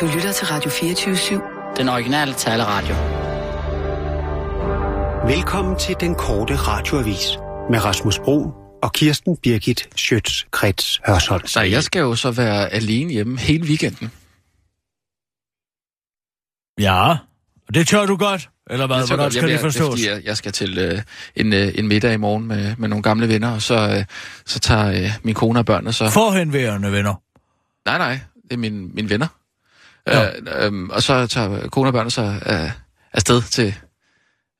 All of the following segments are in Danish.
Du lytter til Radio 24-7. Den originale taleradio. Velkommen til den korte radioavis med Rasmus Bro og Kirsten Birgit Schøtz-Krets Hørsholm. Så jeg skal jo så være alene hjemme hele weekenden. Ja, og det tør du godt, eller hvad? Det Hvordan godt, skal jeg, det jeg- forstås? fordi jeg, jeg skal til øh, en, øh, en middag i morgen med, med nogle gamle venner, og så, øh, så tager øh, min kone og børnene så... Forhenværende venner. Nej, nej, det er mine, mine venner. Ja. Øh, øh, og så tager kone og børnene så øh, afsted til,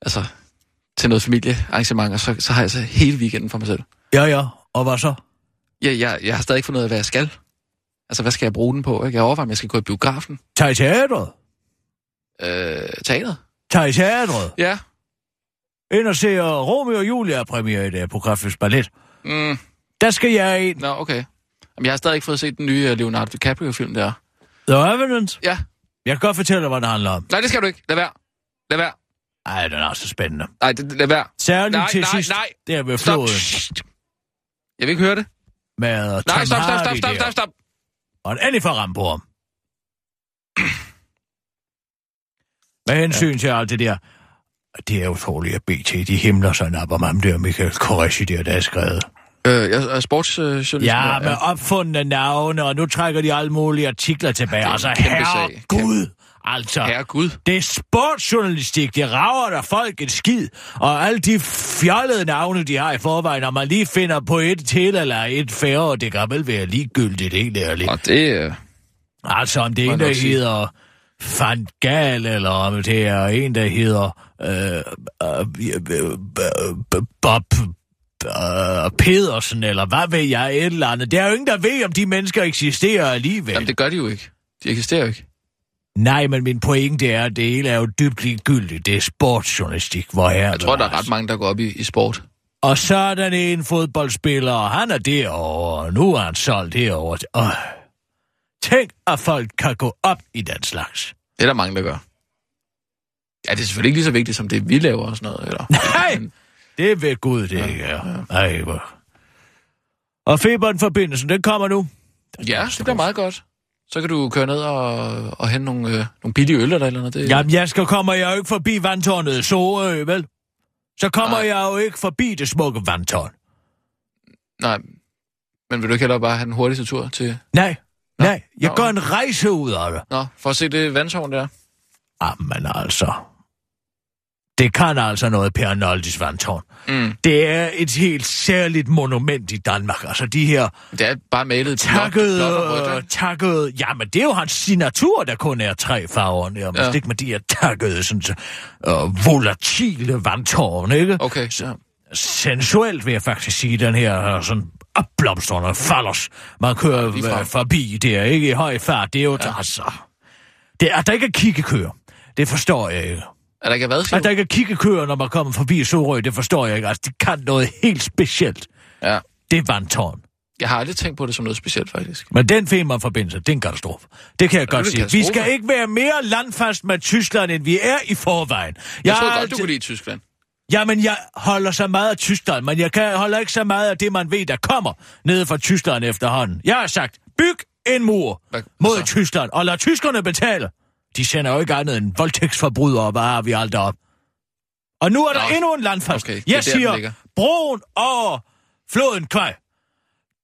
altså, til noget familiearrangement, og så, så har jeg så hele weekenden for mig selv. Ja, ja, og hvad så? Jeg, jeg, jeg har stadig ikke fundet ud af, hvad jeg skal. Altså, hvad skal jeg bruge den på? Ikke? Jeg overvejer, om jeg skal gå i biografen. Tag i teatret. Øh, teateret? Tag i teatret. Ja. Ind og se uh, Romeo og Julia premiere i dag på Grafisk Ballet. Mm, Der skal jeg ind. nå, okay. Jamen, jeg har stadig ikke fået set den nye øh, Leonardo DiCaprio-film der. The Evidence. Ja. Jeg kan godt fortælle dig, hvad det handler om. Nej, det skal du ikke. Lad være. Lad være. Ej, den er så spændende. Nej, det, lad være. Særligt Nej, til nej, sidst, nej. der ved Stop. floden. Jeg vil ikke høre det. med Nej, Tom stop, stop, stop, stop, stop, stop. Og en endelig for ham. Med hensyn ja. til alt det der, det er utroligt, at BT, de himler sig op om ham der, Michael Koreshi der, der er skrevet. Øh, jeg er sportsjournalist. Øh, Ja, med opfundne navne, og nu trækker de alle mulige artikler tilbage. en Altså, herre. Gud, altså. Herre Gud. Det er sportsjournalistik, det rager der folk en skid, og alle de fjollede navne, de har i forvejen, når man lige finder på et til eller et færre, det kan vel være ligegyldigt, helt ærligt. Og det... Øh, Altså, om det er en, der hedder Van Gaal, eller om det er en, der hedder øh, øh, øh, Bob øh, Pedersen, eller hvad ved jeg, et eller andet. Der er jo ingen, der ved, om de mennesker eksisterer alligevel. jamen, det gør de jo ikke. De eksisterer jo ikke. Nej, men min pointe er, at det hele er jo dybt ligegyldigt. Det er sportsjournalistik, hvor her Jeg tror, der er ret mange, der går op i, i sport. Og så er der en fodboldspiller, og han er derovre, og nu er han solgt herovre. Øh. Tænk, at folk kan gå op i den slags. Det er der mange, der gør. Ja, det er selvfølgelig ikke lige så vigtigt, som det, vi laver og sådan noget. Eller? Nej! Men- Det er ved Gud, det ikke er. Ej, hvor... Og Feberen-forbindelsen, den kommer nu. Ja, det bliver meget godt. Så kan du køre ned og, og hente nogle, øh, nogle billige øl eller eller andet. Det, Jamen, jeg skal kommer jeg jo ikke forbi vandtårnet Sorø, vel? Så kommer Nej. jeg jo ikke forbi det smukke vandtårn. Nej, men vil du ikke hellere bare have den hurtigste tur til... Nej, nej. Jeg Nå. gør en rejse ud af det. Nå, for at se det vandtårn der. Jamen altså. Det kan altså noget, Per Noldis vandtårn. Mm. Det er et helt særligt monument i Danmark. Altså de her Det er bare malet ikke? takkede... Jamen, det er jo hans signatur, der kun er tre farver nærmest. Ja. Ja. Ikke med de her takkede, sådan, uh, volatile vandtårn, ikke? Okay, ja. Sensuelt vil jeg faktisk sige, den her uh, sådan opblomstrende fallers, man kører ligefrem. uh, forbi der, ikke? I høj fart. Det er jo... Ja. Altså, det er, der ikke er kiggekøer. Det forstår jeg ikke. Er der ikke hvad, At der ikke er kiggekøer, når man kommer forbi Sorø, det forstår jeg ikke. Altså, det kan noget helt specielt. Ja. Det er vandtårn. Jeg har aldrig tænkt på det som noget specielt, faktisk. Men den Femern-forbindelse, det er en katastrofe. Det kan jeg godt er en sige. Vi skal ikke være mere landfast med Tyskland, end vi er i forvejen. Jeg har troede godt, du kunne lide Tyskland. Jamen, jeg holder så meget af Tyskland, men jeg kan, holder ikke så meget af det, man ved, der kommer nede fra Tyskland efterhånden. Jeg har sagt, byg en mur Hvad- mod så? Tyskland, og lad tyskerne betale. De sender jo ikke andet end voldtægtsforbrydere, hvad har vi alt op. Og nu er der Nå, endnu en landfast. okay, jeg der, siger, broen over floden Kvej.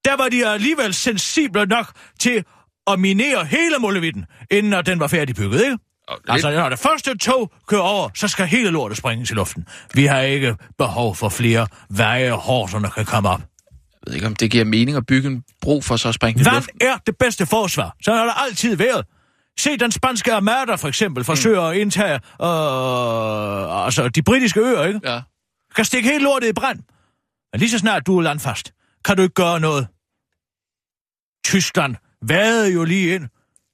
Der var de alligevel sensible nok til at minere hele Mulevitten, inden at den var færdigbygget, ikke? Og Altså, når det første tog kører over, så skal hele lortet springes i luften. Vi har ikke behov for flere veje og horserne kan komme op. Jeg ved ikke, om det giver mening at bygge en bro for så at springe i Vand luften. er det bedste forsvar. Så har det altid været. Se den spanske armada for eksempel forsøger at indtage øh, altså de britiske øer, ikke? Ja. Kan stikke helt lortet i brand. Men lige så snart du er landfast, kan du ikke gøre noget. Tyskland vadede jo lige ind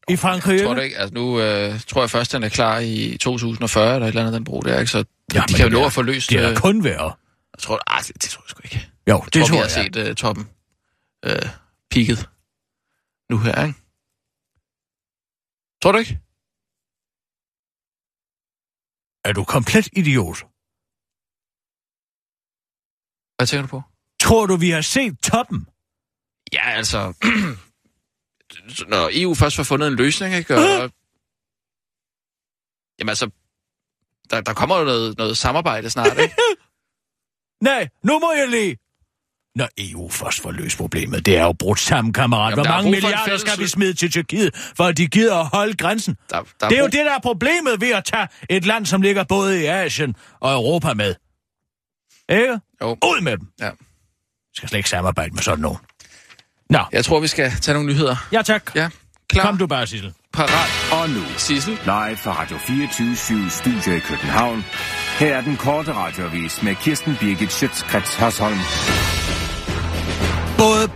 i Frankrig. Jeg tror det ikke. Altså, nu øh, tror jeg først, den er klar i 2040, eller et eller andet, den bro der, ikke? Så Ja, de kan jo nå at få løst... Det er øh, kun værre. Jeg tror, ah, det, det tror jeg sgu ikke. Jo, Jeg det tror, tror har jeg. set uh, toppen uh, peaked nu her, ikke? Tror du ikke? Er du komplet idiot? Hvad tænker du på? Tror du, vi har set toppen? Ja, altså... når EU først får fundet en løsning, ikke? Og, Jamen altså, der, der kommer jo noget, noget samarbejde snart, ikke? Nej, nu må jeg lige. Når EU først får løst problemet, det er jo brudt sammen, kammerat. Jamen, Hvor mange milliarder skal vi smide til Tyrkiet, for at de gider at holde grænsen? Der, der Det er jo brug- det, der er problemet ved at tage et land, som ligger både i Asien og Europa med. Ikke? Jo. Ud med dem. Ja. Jeg skal slet ikke samarbejde med sådan nogen. Nå, Jeg tror, vi skal tage nogle nyheder. ja tak. Ja, klar, Kom du bare, Sissel. parat, Og nu, Sissel. live fra Radio 24 Studio i København. Her er den korte radiovis med Kirsten Birgit Schøtzgrads Hasholm.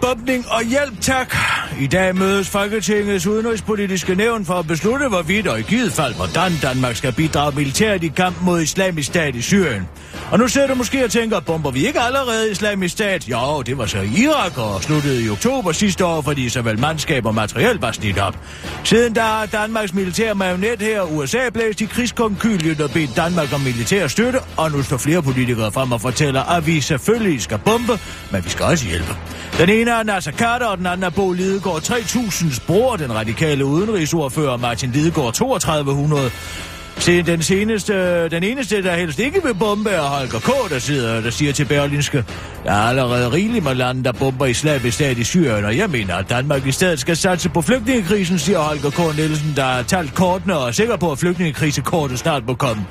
Bombning og hjælp, tak. I dag mødes Folketingets udenrigspolitiske nævn for at beslutte, hvorvidt og i givet fald, hvordan Danmark skal bidrage militært i kamp mod islamisk stat i Syrien. Og nu sidder du måske og tænker, bomber vi ikke allerede islamisk stat? Jo, det var så Irak og sluttede i oktober sidste år, fordi såvel mandskab og materiel var slidt op. Siden da har Danmarks militære marionet her, USA, blæst i krigskonkyliet og bedt Danmark om militær støtte, og nu står flere politikere frem og fortæller, at vi selvfølgelig skal bombe, men vi skal også hjælpe. Den ene er Nasser Carter, og den anden er Bo Lidegaard 3000's bror, den radikale udenrigsordfører Martin Lidegaard 3200. Se, den, seneste, den eneste, der helst ikke vil bombe, er Holger K., der sidder der siger til Berlinske, der er allerede rigeligt med lande, der bomber islamisk stat i Syrien, og jeg mener, at Danmark i stedet skal satse på flygtningekrisen, siger Holger K. Nielsen, der har talt kortene og er sikker på, at flygtningekrisekortet snart må komme.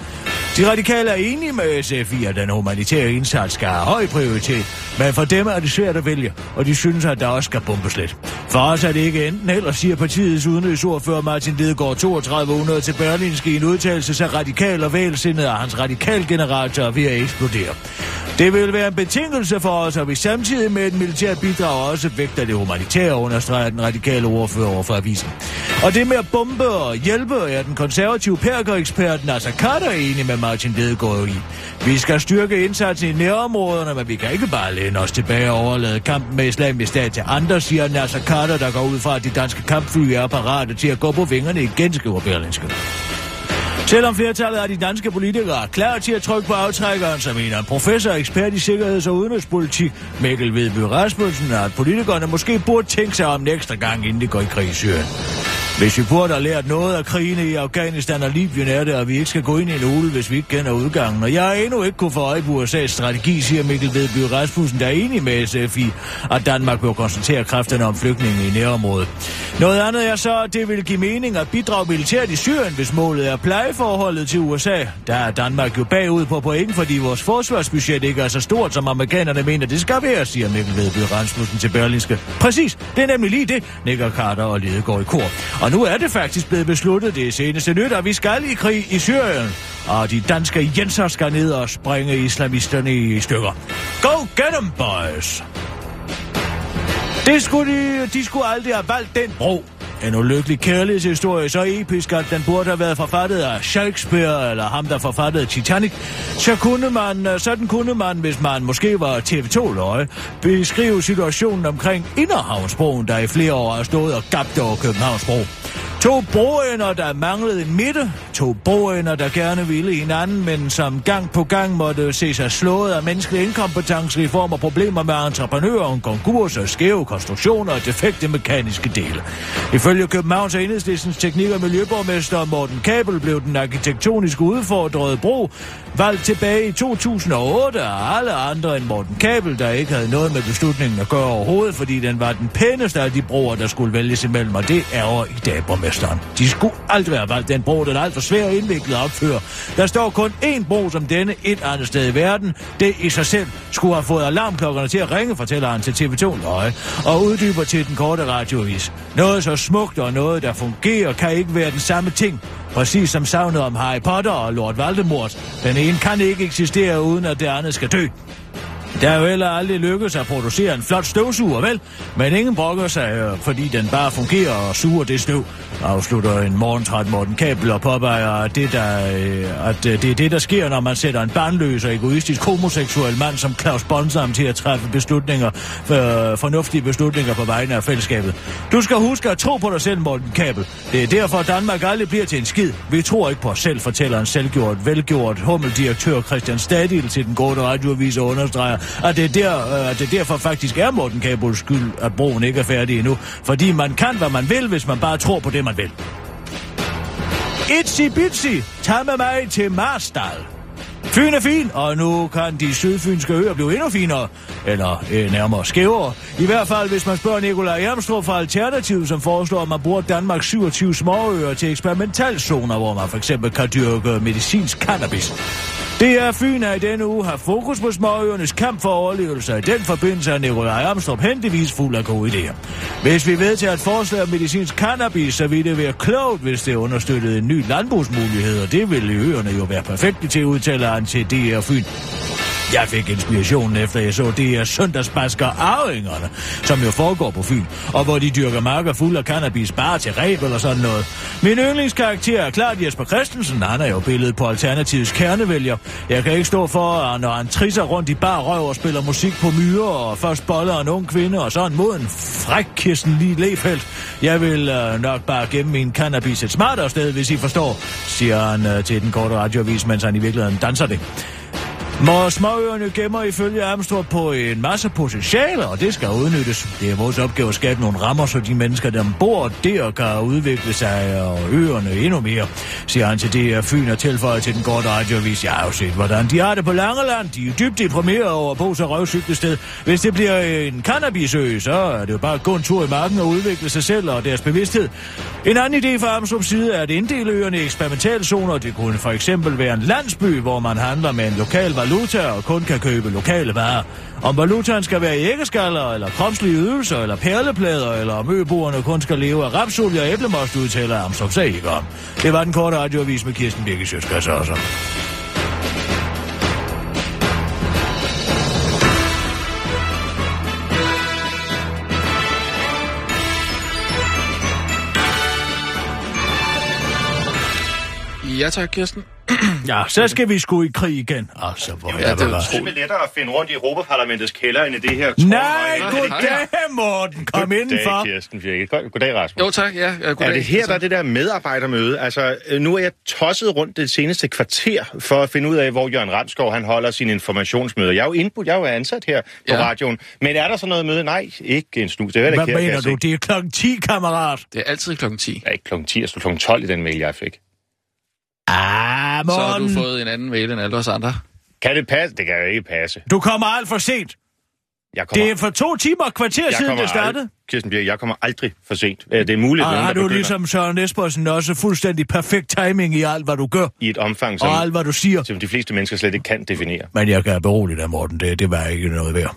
De radikale er enige med SF i, at den humanitære indsats skal have høj prioritet, men for dem er det svært at vælge, og de synes, at der også skal bombes lidt. For os er det ikke enten heller, siger partiets udenrigsordfører Martin Lidegaard 3200 til Berlinske i en udtalelse, så radikal og vælsindet af hans radikalgenerator er ved at eksplodere. Det vil være en betingelse for os, at vi samtidig med et militært bidrag også vægter det humanitære, understreger den radikale ordfører over for avisen. Og det med at bombe og hjælpe er den konservative perkerekspert Nasser Kader enig med Martin Lidegaard i. Vi skal styrke indsatsen i nærområderne, men vi kan ikke bare læne os tilbage og overlade kampen med islamisk stat til andre, siger Nasser Kader, der går ud fra, at de danske kampfly er parate til at gå på vingerne igen, skriver Berlinske. Selvom flertallet af de danske politikere er klar til at trykke på aftrækkeren, så mener en professor og ekspert i sikkerheds- og udenrigspolitik, Mikkel Vedby Rasmussen, at politikerne måske burde tænke sig om en ekstra gang, inden de går i krig i Syrien. Hvis vi burde have lært noget af krigene i Afghanistan og Libyen, er det, at vi ikke skal gå ind i en ule, hvis vi ikke kender udgangen. Og jeg har endnu ikke kunne få øje på USA's strategi, siger Mikkel Vedby Rasmussen, der er enig med SF i, at Danmark bør koncentrere kræfterne om flygtninge i nærområdet. Noget andet er så, at det vil give mening at bidrage militært i Syrien, hvis målet er plejeforholdet til USA. Der er Danmark jo bagud på point, fordi vores forsvarsbudget ikke er så stort, som amerikanerne mener, det skal være, siger Mikkel Vedby Rasmussen til Berlinske. Præcis, det er nemlig lige det, nikker Carter og Lidegaard i kor. Og nu er det faktisk blevet besluttet det seneste nyt, at vi skal i krig i Syrien. Og de danske jenser skal ned og springe islamisterne i stykker. Go get 'em, boys! Det skulle de, de skulle aldrig have valgt den bro. En ulykkelig kærlighedshistorie, så episk, at den burde have været forfattet af Shakespeare, eller ham, der forfattede Titanic. Så kunne man, øh, sådan kunne man, hvis man måske var TV2-løje, beskrive situationen omkring Inderhavnsbroen, der i flere år har stået og gabt over Københavnsbro. To broender, der manglede en midte. To broender, der gerne ville hinanden, men som gang på gang måtte se sig slået af menneskelig inkompetence i form af problemer med entreprenører, konkurser, skæve konstruktioner og defekte mekaniske dele. Ifølge Københavns og Enhedslistens teknik- og miljøborgmester Morten Kabel blev den arkitektonisk udfordrede bro valgt tilbage i 2008 af alle andre end Morten Kabel, der ikke havde noget med beslutningen at gøre overhovedet, fordi den var den pæneste af de broer, der skulle vælges imellem, og det er i dag borgmesteren. De skulle aldrig have valgt den bro, den er alt for svær og indviklet at opføre. Der står kun én bro som denne et andet sted i verden. Det i sig selv skulle have fået alarmklokkerne til at ringe, fortæller han til TV2 Løje, og uddyber til den korte radiovis. Noget så smukt og noget, der fungerer, kan ikke være den samme ting. Præcis som savnet om Harry Potter og Lord Voldemort. Den ene kan ikke eksistere, uden at det andet skal dø. Det er jo heller aldrig lykkedes at producere en flot støvsuger, vel? Men ingen brokker sig, øh, fordi den bare fungerer og suger det støv. Afslutter en morgentræt Morten Kabel og påpeger, at, det, der, øh, at øh, det er det, der sker, når man sætter en barnløs og egoistisk homoseksuel mand som Claus Bonsam til at træffe beslutninger, øh, fornuftige beslutninger på vegne af fællesskabet. Du skal huske at tro på dig selv, Morten Kabel. Det er derfor, at Danmark aldrig bliver til en skid. Vi tror ikke på os selv, fortæller en selvgjort, velgjort hummeldirektør Christian Stadil til den gode radioavis og understreger, at det, der, øh, at det derfor faktisk er Morten Kabels skyld, at broen ikke er færdig endnu. Fordi man kan, hvad man vil, hvis man bare tror på det, man vil. Itzy Bitsy, tag med mig til Marstal. Fyn er fin, og nu kan de sydfynske øer blive endnu finere. Eller øh, nærmere skævere. I hvert fald, hvis man spørger Nikolaj Jermstrup fra Alternativet, som foreslår, at man bruger Danmarks 27 småøer til eksperimentalzoner, hvor man for eksempel kan dyrke medicinsk cannabis. Det er Fyn er i denne uge har fokus på småøernes kamp for overlevelse. I den forbindelse er Nikolaj Amstrup heldigvis fuld af gode idéer. Hvis vi vedtager et forslag om medicinsk cannabis, så ville det være klogt, hvis det understøttede en ny landbrugsmulighed, og det ville øerne jo være perfekte til, udtaler han til DR Fyn. Jeg fik inspirationen efter jeg så det her søndagsbasker Arvingerne, som jo foregår på Fyn, og hvor de dyrker marker fuld af cannabis bare til ræb eller sådan noget. Min yndlingskarakter er klart Jesper Christensen, han er jo billedet på Alternativets kernevælger. Jeg kan ikke stå for, når han trisser rundt i bar røv og spiller musik på myrer, og først boller en ung kvinde, og så en mod en fræk Kirsten lige Lefeldt. Jeg vil øh, nok bare gemme min cannabis et smartere sted, hvis I forstår, siger han øh, til den korte radioavis, mens han i virkeligheden danser det. Må småøerne gemmer ifølge Amstrup på en masse potentialer, og det skal udnyttes. Det er vores opgave at skabe nogle rammer, så de mennesker, der bor der, kan udvikle sig og øerne endnu mere, siger han til det Fyn og tilføjer til den korte radiovis. Jeg har jo set, hvordan de har det på Langeland. De er dybt deprimerede over på så røvsygt sted. Hvis det bliver en cannabisø, så er det jo bare at gå en tur i marken og udvikle sig selv og deres bevidsthed. En anden idé fra Amstrup's side er at inddele øerne i eksperimentalzoner. Det kunne for eksempel være en landsby, hvor man handler med en lokal valuta og kun kan købe lokale varer. Om valutaen skal være æggeskaller, eller kropslige ydelser, eller perleplader, eller om øboerne kun skal leve af rapsolie og æblemost, udtaler Amstrup sig ikke om. Det var den korte radioavis med Kirsten Birke Sjøtskas også. Ja tak, Kirsten. Ja, så skal vi sgu i krig igen. Altså, hvor Ja, er det det er lettere at finde rundt i Europaparlamentets kælder, end i det her Nej, Nej, goddag, Morten. Kom indenfor. Goddag, Kirsten Birgit. God- Goddag, Rasmus. Jo tak, ja. ja goddag. Er det her, der er det der medarbejdermøde? Altså, øh, nu er jeg tosset rundt det seneste kvarter for at finde ud af, hvor Jørgen Ramskov han holder sine informationsmøder. Jeg er jo indbudt, jeg er jo ansat her på Ja. radioen. Men er der så noget møde? Nej, ikke en snus. Det er Hvad mener du? Det er klokken 10, kammerat. Det er altid klokken 10. Ja, ikke klokken 10, jeg stod klokken 12 i den mail, jeg fik. Ah, Så har du fået en anden mail end alle os andre. Kan det passe? Det kan jo ikke passe. Du kommer alt for sent. Jeg kommer, Det er for to timer og kvarter jeg siden, det startede. Ald- Kirsten Birgit, jeg kommer aldrig for sent. Det er muligt, nogen, har der du begynder ligesom Søren Espersen også fuldstændig perfekt timing i alt, hvad du gør, i et omfang, som, og alt, hvad du siger. som de fleste mennesker slet ikke kan definere. Men jeg kan berolige dig, Morten, det, det var ikke noget værd.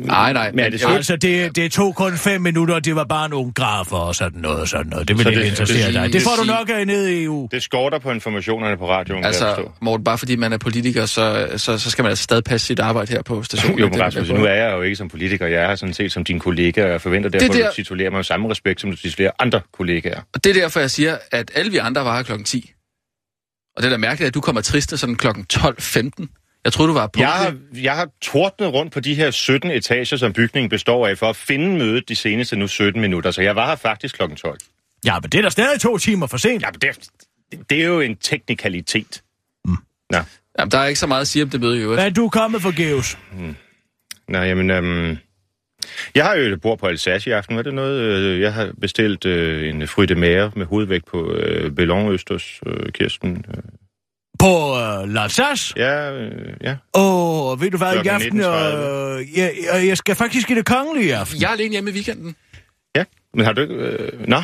Nej, nej. Men er det slut? Altså, det, det tog kun fem minutter, og det var bare nogle grafer og sådan noget og sådan noget. Det vil Så ikke det- interessere det- dig. Det får du nok af nede i EU. Det skorter på informationerne på radioen, Altså. Morten, bare fordi man er politiker, så, så, så skal man altså stadig passe sit arbejde her på stationen. Jo, men Rasmus, nu er jeg jo ikke som politiker. Jeg er sådan set som din kollega, og jeg forventer derfor, Det at der- du titulerer mig med samme respekt, som du titulerer andre kollegaer. Og det er derfor, jeg siger, at alle vi andre var her klokken 10. Og det er da mærkeligt, at du kommer triste sådan klokken 12.15. Jeg troede, du var på. Jeg har, jeg har tordnet rundt på de her 17 etager, som bygningen består af, for at finde mødet de seneste nu 17 minutter. Så jeg var her faktisk klokken 12. Ja, men det er da stadig to timer for sent. Ja, men det, er- det er jo en teknikalitet. Nå, Jamen, der er ikke så meget at sige om det møde i øvrigt. Du er kommet for Geus. Nå jamen... Øhm, jeg har jo et bord på Alsace i aften. Er det noget? øh, Jeg har bestilt øh, en frytte mære med hovedvægt på øh, Bellon Østers, øh, Kirsten. Øh, På uh, L'Alsace. ja, øh, ja. Åh, ved du hvad, i aften, øh, 19.30. jeg, jeg, skal faktisk i det kongelige i aften. Jeg er alene hjemme i weekenden. Ja, men har du ikke... Øh, nå,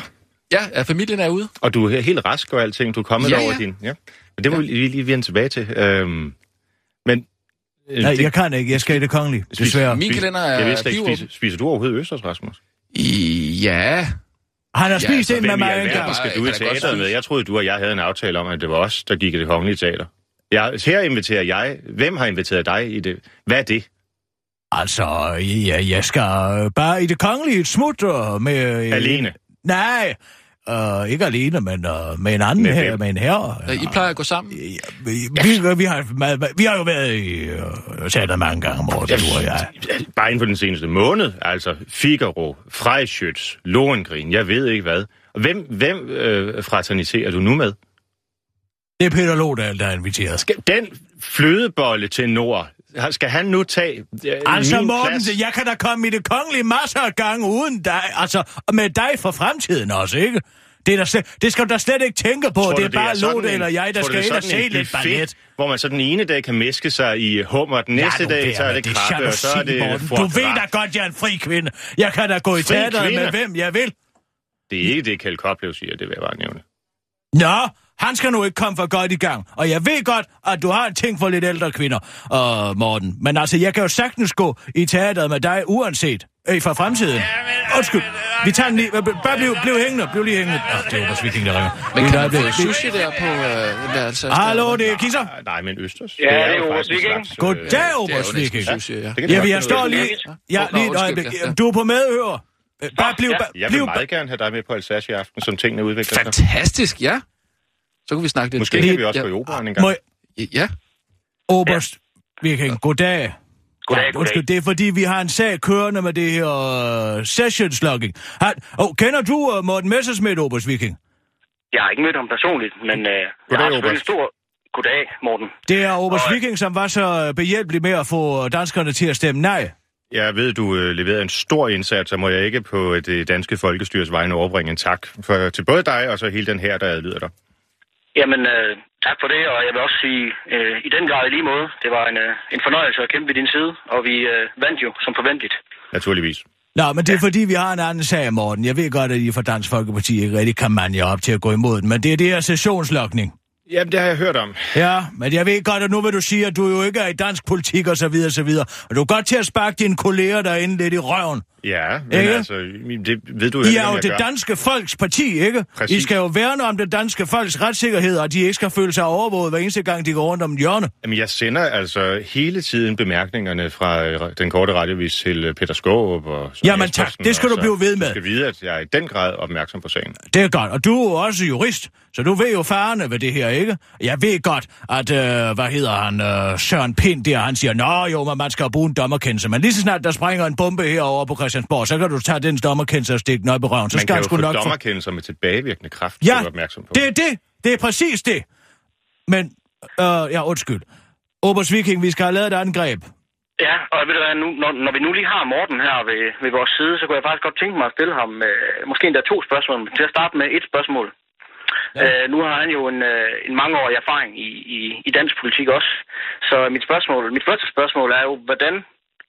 Ja, ja, familien er ude. og du er helt rask og alting. Du er kommet Ja, over ja. din... Ja. Men det må vi lige, lige vende tilbage til. Øhm, men... Øh, Nej, det- jeg kan ikke. Jeg skal i det kongelige, desværre. Min kalender er Jeg vidste slet ikke, spiser, spiser du overhovedet Østers, Rasmus? I, ja, Han har spist altså, ind med mig en alverden gang. skal Jeg du i teateret med? Jeg troede, du og jeg havde en aftale om, at det var os, der gik i det kongelige teater. Jeg, her inviterer jeg. Hvem har inviteret dig i det? Hvad er det? Altså, ja, jeg skal bare i det kongelige et smut med... øh, Alene? Nej, øh, ikke alene, men øh, med en anden Med her, med en herre. I plejer at gå sammen. Ja, vi, vi, vi, har, vi har jo været i øh, teater mange gange om året, du og jeg. Bare inden for den seneste måned. Altså Figaro, Freischütz, Lohengrin, jeg ved ikke hvad. Hvem, hvem øh, fraterniserer du nu med? Det er Peter Lodal, der er inviteret. Skal den flødebolle til Nord, skal han nu tage øh, Altså, Morten, plads? jeg kan da komme i det kongelige masser af gange uden dig, altså med dig for fremtiden også, ikke? Det, er der slet, det skal du da slet ikke tænke på. Tror det du, er bare sådan Lotte en- eller jeg, der tror du, skal det ind og se lidt buffet, ballet. Hvor man så den ene dag kan meske sig i hummer, den næste nu dag så er med det krabbe, og så er det Morten. Du ved da godt, jeg er en fri kvinde. Jeg kan da gå i teateret med hvem jeg vil. Det er ikke det, Kjeld Koplev siger, det vil jeg bare nævne. Nå, han skal nu ikke komme for godt i gang. Og jeg ved godt, at du har en ting for lidt ældre kvinder, uh, Morten. Men altså, jeg kan jo sagtens gå i teateret med dig, uanset øh, for fremtiden. Undskyld, vi tager den lige. Bare bliv, bliv hængende, bliv lige hængende. Nå, det er Obers Viking, der ringer. Men kan man få sushi der på øh, altså, Hallo, det er Kisser. Nej, Nej, men Østers. Ja, det er jo Obers Viking. øh, Goddag, er Obers Viking. ja. vi ud står lige... Ja, lige et øjeblik. ja. Du er på medhør. Øh, Bare bliv... Jeg vil meget gerne have dig med på Alsace i aften, som tingene udvikler sig. Fantastisk, ja. Så kan vi snakke lidt. Måske det- kan vi også ja, gå i operan en gang. Må jeg... Ja, Oberst Viking, goddag. Goddag, Ja, undskyld, det er fordi, vi har en sag kørende med det her uh, sessions logging. Han, oh, kender du uh, Morten Messersmith, Oberst Viking? Jeg har ikke mødt ham personligt, men øh, jeg Goddag, har selvfølgelig stor... Goddag, Morten. Det er Oberst Og- Viking, som var så behjælpelig med at få danskerne til at stemme nej. Jeg ved, du øh, leverede en stor indsats, så må jeg ikke på det danske folkestyres vegne overbringe en tak for, til både dig og så hele den her, der adlyder dig. Jamen, øh, tak for det, og jeg vil også sige, øh, i den grad i lige måde, det var en, øh, en fornøjelse at kæmpe ved din side, og vi øh, vandt jo som forventeligt. Naturligvis. Nå, men det er fordi, vi har en anden sag, Morten. Jeg ved godt, at I fra Dansk Folkeparti ikke rigtig kan mande jer op til at gå imod den, men det er det her sessionslokning. Jamen, det har jeg hørt om. Ja, men jeg ved godt, at nu vil du sige, at du jo ikke er i dansk politik og så videre, så videre. Og du er godt til at sparke dine kolleger derinde lidt i røven. Ja, men Ikke? altså, det ved du I heller er jo det gør. danske folks parti, ikke? Præcis. I skal jo værne om det danske folks retssikkerhed, og de ikke skal føle sig overvåget hver eneste gang, de går rundt om hjørne. Jamen, jeg sender altså hele tiden bemærkningerne fra øh, den korte radiovis til øh, Peter Skåb og Jamen tak, det skal og du blive ved med. Du skal vide, at jeg er i den grad opmærksom på sagen. Det er godt, og du er jo også jurist, så du ved jo farerne ved det her, ikke? Jeg ved godt, at, øh, hvad hedder han, øh, Søren Pind der, han siger, nå jo, man skal jo bruge en dommerkendelse, men lige så snart der springer en bombe herovre på Christiansborg, så kan du tage den dommerkendelse og stikke op i røven, så Man skal kan jo sgu få nok dommerkendelser med tilbagevirkende kraft, Ja, er opmærksom på. det er det, det er præcis det. Men, øh, ja, undskyld. Obers Viking, vi skal have lavet et angreb. Ja, og ved du hvad, nu, når, når vi nu lige har Morten her ved, ved vores side, så kunne jeg faktisk godt tænke mig at stille ham øh, måske endda to spørgsmål. Men til at starte med et spørgsmål. Ja. Øh, nu har han jo en, øh, en mangeårig erfaring i, i, i dansk politik også. Så mit spørgsmål, mit første spørgsmål er jo, hvordan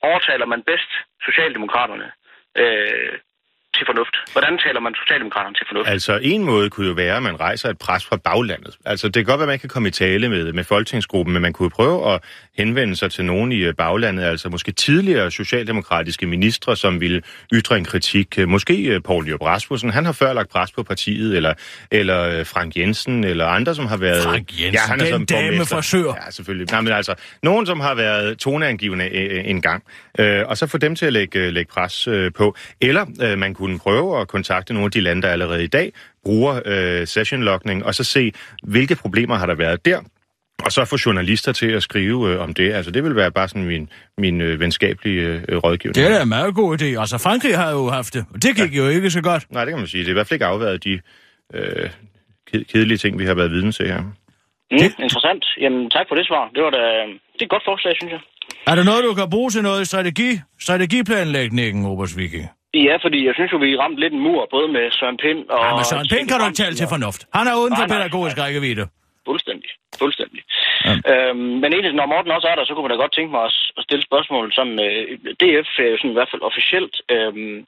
overtaler man bedst Socialdemokraterne øh, til fornuft? Hvordan taler man Socialdemokraterne til fornuft? Altså, en måde kunne jo være, at man rejser et pres fra baglandet. Altså, det kan godt være, at man kan komme i tale med, med folketingsgruppen, men man kunne prøve at henvende sig til nogen i øh, baglandet, altså måske tidligere socialdemokratiske ministre, som ville ytre en kritik. Øh, Måske øh, Poul Nyrup Rasmussen, han har før lagt pres på partiet, eller, eller Frank Jensen, eller andre, som har været... Frank Jensen, han er den sådan dame fra Sør. Ja, selvfølgelig. Nej, men altså, nogen, som har været toneangivende en gang, og så få dem til at lægge, lægge pres på. Eller man kunne prøve at kontakte nogle af de lande, der allerede i dag bruger øh, sessionlogning, og så se, hvilke problemer har der været der, og så få journalister til at skrive øh, om det. Altså, det vil være bare sådan min, min øh, venskabelige øh, rådgivning. Det er da en meget god idé. Altså, Frankrig har jo haft det, og det gik ja. jo ikke så godt. Nej, det kan man sige. Det er i hvert fald ikke afværet de øh, ked- kedelige ting, vi har været vidne til her. Mm, interessant. Jamen, tak for det svar. Det var da, det er et godt forslag, synes jeg. Er der noget, du kan bruge til noget i strategi, strategiplanlægningen, Obers Viking? Ja, fordi jeg synes jo, vi ramte lidt en mur, både med Søren Pind og... Ja, men Søren Pind kan du ikke tale til fornuft. Han er uden for Nej, nej, pædagogisk rækkevidde. Fuldstændig. Fuldstændig. Ja. Øhm, men egentlig, når Morten også er der, så kunne man da godt tænke mig at stille spørgsmål som øh, DF sådan i hvert fald officielt øhm,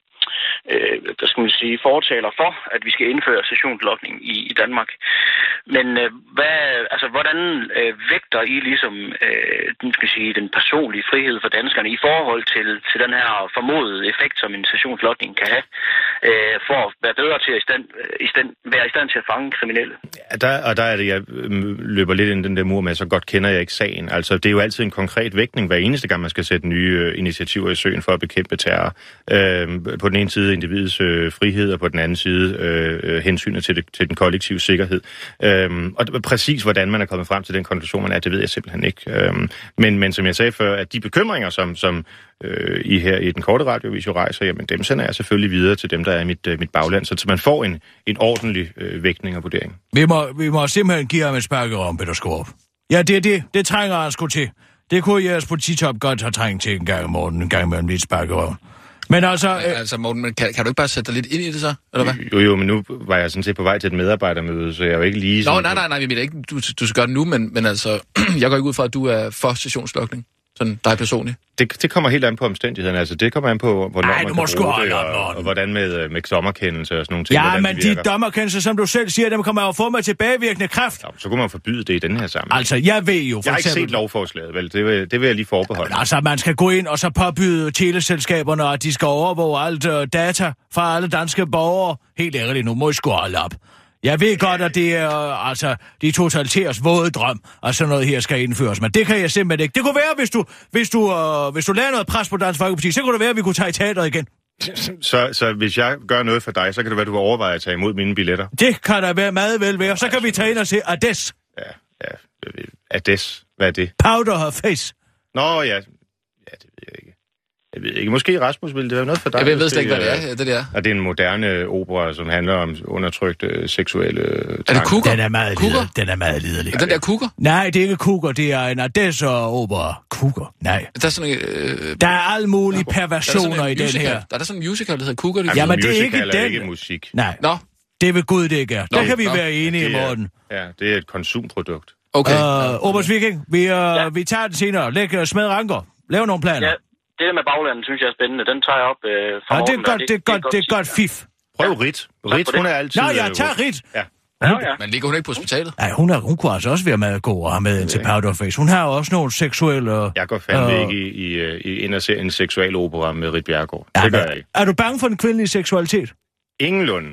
øh, der skal man sige, fortaler for, at vi skal indføre sessionslokning i, i Danmark. Men øh, hvad, altså, hvordan øh, vægter I ligesom øh, den, skal sige, den personlige frihed for danskerne i forhold til, til den her formodede effekt, som en sessionslokning kan have, øh, for at være bedre til at i stand, øh, i stand, være i stand til at fange kriminelle? Ja, der, og der er det, jeg mm, løber lidt ind i den der mur med, så godt kender jeg ikke sagen. Altså, det er jo altid en konkret vægtning, hver eneste gang, man skal sætte nye øh, initiativer i søen for at bekæmpe terror. Øh, på den ene side individets øh, frihed, og på den anden side øh, øh hensynet til, det, til den kollektive sikkerhed. Øhm, og præcis hvordan man er kommet frem til den konklusion, man er, det ved jeg simpelthen ikke. Øhm, men, men som jeg sagde før, at de bekymringer, som, som øh, I her i den korte radiovis jo rejser, jamen dem sender jeg selvfølgelig videre til dem, der er i mit, øh, mit bagland, så, så man får en, en ordentlig øh, vægtning og vurdering. Vi må, vi må simpelthen give ham et spark om, Peter Skorup. Ja, det er det. Det trænger han sgu til. Det kunne jeres polititop godt have trængt til en gang om morgen, en gang imellem lidt sparkerøven. Men altså, Øh, altså, Morten, men kan, kan du ikke bare sætte dig lidt ind i det så? Eller hvad? Jo, jo, men nu var jeg sådan set på vej til et medarbejdermøde, så jeg er jo ikke lige Nå, sådan... nej, nej, nej, vi mener ikke, du, du skal gøre det nu, men, men altså, jeg går ikke ud fra, at du er for stationslukning. Sådan dig personligt. Det, det kommer helt an på omstændighederne. Altså, det kommer an på, hvornår Ej, man kan bruge det, op, og, og, hvordan med, øh, med dommerkendelse og sådan nogle ting. ja, men de virker. dommerkendelser, som du selv siger, dem kommer jo få med tilbagevirkende kraft. Nå, så kunne man forbyde det i den her sammenhæng. Altså, jeg ved jo for jeg har ikke eksempel... set lovforslaget, vel? Det vil, det vil jeg lige forbeholde. mig. Altså, man skal gå ind og så påbyde teleselskaberne, at de skal overvåge alt uh, data fra alle danske borgere. Helt ærligt, nu må I sgu holde op. Jeg ved godt, at det er uh, altså, de totalitærs våde drøm, at sådan noget her skal indføres, men det kan jeg simpelthen ikke. Det kunne være, hvis du, hvis du, uh, hvis du lagde noget pres på Dansk Folkeparti, så kunne det være, at vi kunne tage i teateret igen. Så, så hvis jeg gør noget for dig, så kan det være, at du vil overveje at tage imod mine billetter. Det kan der være meget vel være. Så kan vi tage ind og se Ades. Ja, ja. Ades. Hvad er det? Powder her face. Nå, ja. Ja, det ved jeg ikke. Jeg ved ikke. Måske Rasmus ville det være noget for dig. Jeg ved, jeg ved slet ikke, hvad det øh, er, det der. Og det er en moderne opera, som handler om undertrykte seksuelle Er det tanker. kukker? Den er meget Kukker? liderlig. Den er meget liderlig. Er den der kukker? Nej, det er ikke Kuger, det er en Ades og opera. Kuger? Nej. Der er sådan en... Øh, Der er alle mulige der er der perversioner sådan i en den musical. her. Der er der sådan en musical, der hedder Kukker. Jamen, Jamen, det er musical ikke er den. ikke musik. Nej, Nå, det vil Gud det ikke er. Der Nå, kan vi nå. være enige, Det er- Morten. Ja, det er et konsumprodukt. okay. Uh, Obers Viking, vi, uh, ja. vi tager den senere. Læg uh, smed ranker. Lav nogle planer. Ja, det der med baglandet, synes jeg er spændende. Den tager jeg op øh, fra Ja, det er godt, og det er godt, det er godt fif. Prøv Rit. Rit, for hun det. er altid... Nå, jeg øh, tager Rit. Ja. Ja, ja. Men ligger hun ikke på hospitalet? Nej, hun, er, hun kunne altså også være med at gå og have med ind til Powder Face. Hun har jo også nogle seksuelle... Jeg går fandme Øh. ikke i, i, øh, i ser en seksuel opera med Rit Bjergård. Ja, det gør jeg ikke. Er du bange for den kvindelige seksualitet? Ingenlunde.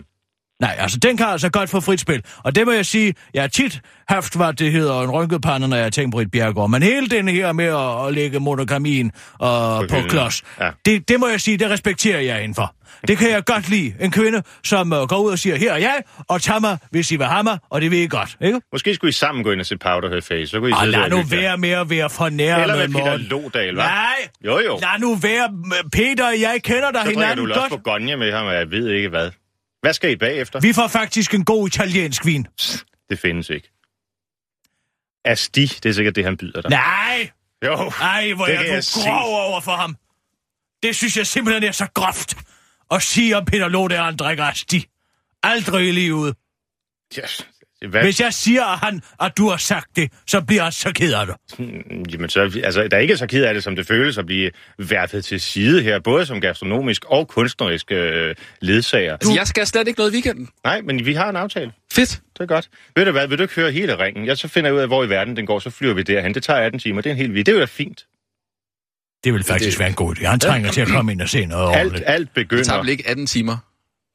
Nej, altså den kan altså godt få frit spil. Og det må jeg sige, jeg har tit haft, hvad det hedder, en rynket pande, når jeg tænkt på et bjergård. Men hele den her med at, at lægge monogamien og på, hylden. klods, Ja. det, det må jeg sige, det respekterer jeg indenfor. Det kan jeg godt lide. En kvinde, som uh, går ud og siger, her er jeg, og tager mig, hvis I vil have mig, og det vil I godt, ikke? Måske skulle I sammen gå ind og se Powder Her Face. Så kunne I Og sidde der lad nu være med at være fornærmet, Eller med Peter. Lodal, hva'? Nej, Jo, jo. lad nu være, Peter jeg kender dig Så drikker du hinanden vel også godt. på gonje med ham, og jeg ved ikke hvad. Hvad skal I bagefter? Vi får faktisk en god italiensk vin. Det findes ikke. Asti, det er sikkert det, han byder dig. Nej! Jo, Ej, hvor det er du grov over for ham. Det synes jeg simpelthen er så groft. At sige om Peter Lode, at han drikker asti. Aldrig i livet. Yes. Hvad? Hvis jeg siger, at, han, at du har sagt det, så bliver han så ked af det. Mm, Jamen, så, altså, der er ikke så ked af det, som det føles at blive værfet til side her, både som gastronomisk og kunstnerisk øh, ledsager. Altså, jeg skal slet ikke noget i weekenden. Nej, men vi har en aftale. Fedt. Det er godt. Ved du hvad, vil du ikke høre hele ringen? Jeg så finder jeg ud af, hvor i verden den går, så flyver vi derhen. Det tager 18 timer, det er en hel week. Det er jo da fint. Det vil faktisk Det- være en god idé. Han trænger til at komme ind og se noget Alt, ordentligt. alt Det tager begynder... vel ikke 18 timer?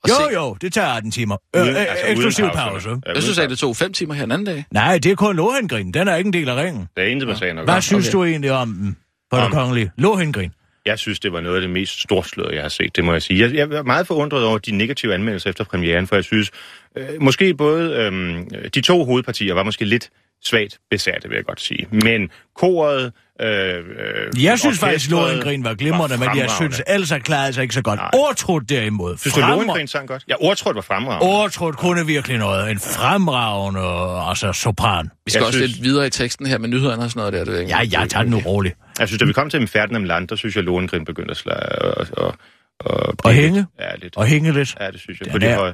Jo, se? jo, det tager 18 timer. Øh, uden- øh, altså, eksklusiv pause. Ja, Jeg synes, at pause. det tog 5 timer her en anden dag. Nej, det er kun Lohengrin. Den er ikke en del af ringen. Der er intet med sagen at Hvad synes okay. du egentlig om den på det kongelige? Lohengrin. Jeg synes, det var noget af det mest storslåede, jeg har set, det må jeg sige. Jeg, jeg er meget forundret over de negative anmeldelser efter premieren, for jeg synes, øh, måske både øh, de to hovedpartier var måske lidt svagt besatte, vil jeg godt sige. Men koret... Øh, øh, Jeg synes faktisk, Lohengrin var glimrende, men jeg fremragende. synes, Elsa klarede sig ikke så godt. Nej. Ortrud derimod. Synes du, fremra- Lohengrin sang godt? Ja, ordtrådt var fremragende. Ortrud kunne virkelig noget. En fremragende altså, sopran. Vi skal Jeg også synes- lidt videre i teksten her med nyhederne og sådan noget der. Det er ikke- Ja, jeg tager den nu roligt. Jeg synes, da vi kom til Ferdinand Land, der synes jeg, Lohengrin begyndte at slå og, og, og, Og hænge? Ja, lidt. Og hænge lidt. Ja, det synes jeg. Den På det, er- høje.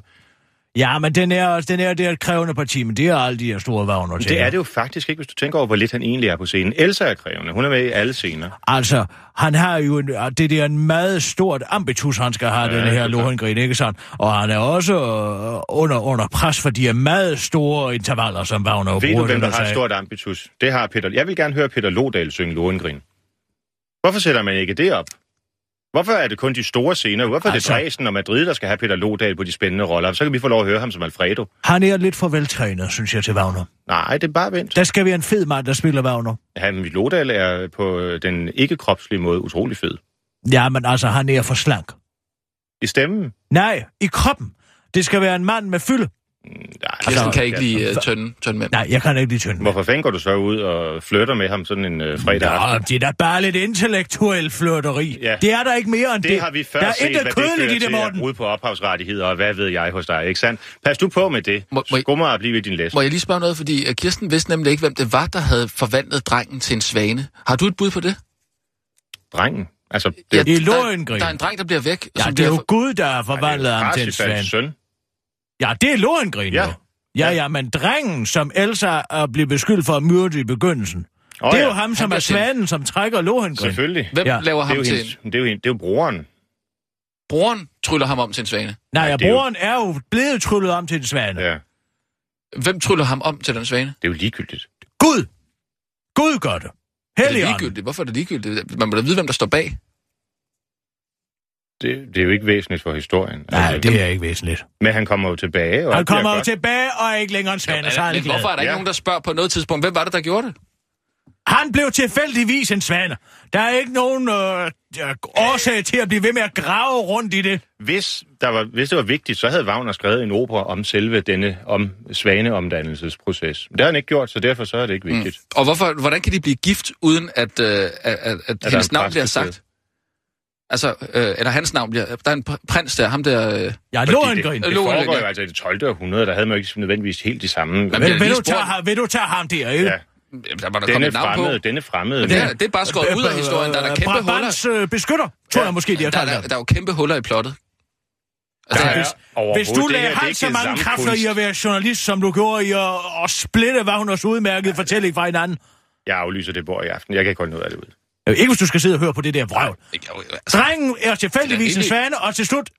Ja, men den er, den er, det er et krævende parti, men det er alle de her store vagner til. det er det jo faktisk ikke, hvis du tænker over, hvor lidt han egentlig er på scenen. Elsa er krævende. Hun er med i alle scener. Altså, han har jo en, det der en meget stort ambitus, han skal have, ja, den her er Lohengrin, ikke sandt? Og han er også øh, under, under pres for de her meget store intervaller, som Wagner Ved du, bruger. hvem den der og har et stort ambitus? Det har Peter. Jeg vil gerne høre Peter Lodal synge Lohengrin. Hvorfor sætter man ikke det op? Hvorfor er det kun de store scener? Hvorfor er det Altså- Dresden og Madrid, der skal have Peter Lodal på de spændende roller? Så kan vi få lov at høre ham som Alfredo. Han er lidt for veltrænet, synes jeg, til Wagner. Nej, det er bare vent. Der skal være en fed mand, der spiller Wagner. Han Lodal er på den ikke-kropslige måde utrolig fed. Ja, men altså, han er for slank. I stemmen? Nej, i kroppen. Det skal være en mand med fylde. Nej, Altså, kan ikke lide uh, tynde, tynde mænd. Nej, jeg kan ikke lide tynd. Hvorfor fanden går du så ud og flytter med ham sådan en øh, fredag aften? Nå, det er da bare lidt intellektuel flirteri. Ja. Det er der ikke mere end det. Det har vi før der er set, intet hvad det fører i det, Morten. ude på ophavsrettigheder, og hvad ved jeg hos dig, ikke sandt? Pas du på med det. Må- må Skummer at blive ved din læs. Må jeg lige spørge noget, fordi uh, Kirsten vidste nemlig ikke, hvem det var, der havde forvandlet drengen til en svane. Har du et bud på det? Drengen. Altså, det Ja, er I der, der er en dreng, der bliver væk. Ja, som det er jo bliver- Gud, der har forvandlet ham til en svane. søn. Ja, det er Lohengrin Ja. jo. Ja, ja, men drengen, som Elsa er blevet beskyldt for at myrde i begyndelsen. Åh, det er ja. jo ham, som er til- svanen, som trækker Lohengrin. Selvfølgelig. Hvem Ja. laver Det er, ham jo til hendes, en... det, er jo, det er jo broren. Broren tryller ham om til en svane. Nej, ja, det er jo- broren er jo blevet tryllet om til en svane. Ja, Hvem tryller ham om til den svane? det er jo ligegyldigt. Gud! Gud gør det. Er det Helligånden. ligegyldigt? Hvorfor er det ligegyldigt? Man må da vide, hvem der står bag. Det, det er jo ikke væsentligt for historien. Nej, Altså, det er ikke væsentligt. Men han kommer jo tilbage. Og Han kommer jo godt. tilbage og er ikke længere en svane, så er Men hvorfor er der ikke Ja. nogen, der spørger på noget tidspunkt, hvem var det, der gjorde det? Han blev tilfældigvis en svane. Der er ikke nogen øh, øh, årsag til at blive ved med at grave rundt i det. Hvis, der var, hvis det var vigtigt, så havde Wagner skrevet en opera om selve denne om svaneomdannelsesproces. Det har han ikke gjort, så derfor så er det ikke vigtigt. Mm. Og hvorfor, hvordan kan de blive gift, uden at, øh, at, at, at er hendes en navn bliver sagt? Altså, øh, eller hans navn bliver... Der er en pr- prins der, ham der... Øh, Ja, Lohengrin. Det, det foregår jo altså i det 12. århundrede, der havde man jo ikke nødvendigvis helt de samme... Men- Vil, vil, du tage, ham- vil du tage ham der, ikke? ja, der var der denne navn på. fremmede, denne fremmede... Det er, det er bare skåret ud af historien. Der er der kæmpe huller. Brabants øh, beskytter, tror Ja. jeg måske, de har Der, der, ham. der er jo kæmpe huller i plottet. Altså, Der er hvis, Hvis du lagde ikke så mange kræfter i at være journalist, som du gjorde i at, at splitte Wagners udmærkede fortælling fra hinanden. Jeg aflyser det bord i aften. Jeg kan ikke holde noget af det ud. Øh, Ikke hvis du skal sidde og høre på det der vrøvl. altså, Drengen er tilfældigvis en Det svane, og til slut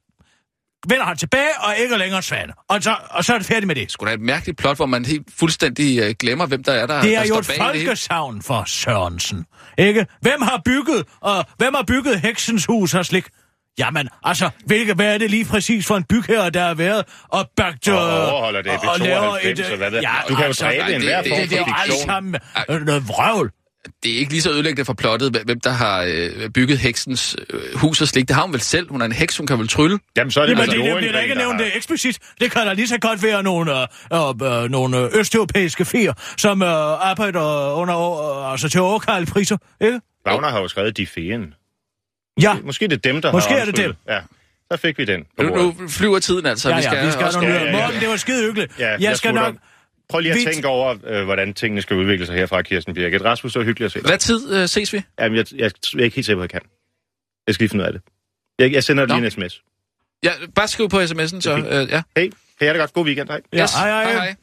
vender han tilbage og ikke længere en svane. Og så, og så er det færdigt med det. sgu da et mærkeligt plot, hvor man helt fuldstændig øh, glemmer, hvem der er, der, Det er der jo står et det folkesavn for Sørensen. Ikke? Hvem har bygget, og hvem har bygget heksens hus og slik? Jamen, altså, hvilke, hvad er det lige præcis for en bygherre, der har været og bagt... Og øh, overholder det og- og laver 92, et, og hvad jeg. ja, Du kan jo altså, dræbe nej, enhver det- form det- Det er for jo alt sammen øh, noget vrøvl. Det er ikke lige så ødelæggende for plottet, hvem der har øh, bygget heksens øh, hus og slik. Det har hun vel selv. Hun er en heks, hun kan vel trylle. Jamen, så er det Jamen, altså det, det bliver da ikke der nævnt har- det eksplicit. Det kan da lige så godt være nogle, øh, øh, nogle øh, østeuropæiske fer, som øh, arbejder under øh, altså til overkalde priser. Ikke? Wagner har jo skrevet De Feen. Ja, Måske det er dem, der Måske har er det omsluttet. Ja, så fik vi den på Nu, bordet. nu flyver tiden altså. ja, vi ja, skal, vi skal også... have nogle ja, ja, ja. Morten, det var skide hyggeligt. Ja, jeg, jeg skal nok... Prøv lige at Vi- tænke over, øh, hvordan tingene skal udvikle sig herfra, Kirsten Birgit. Rasmus, så er hyggeligt at se dig. Hvad tid øh, ses vi? Jamen, jeg, jeg, jeg er ikke helt sikker på, at jeg kan. Jeg skal lige finde ud af det. Jeg, jeg sender dig lige en sms. Ja, bare skriv på sms'en, så... Øh, ja. Hey, kan jeg det godt? God weekend, hej. Ja, Yes. hej, hej. hej, hej.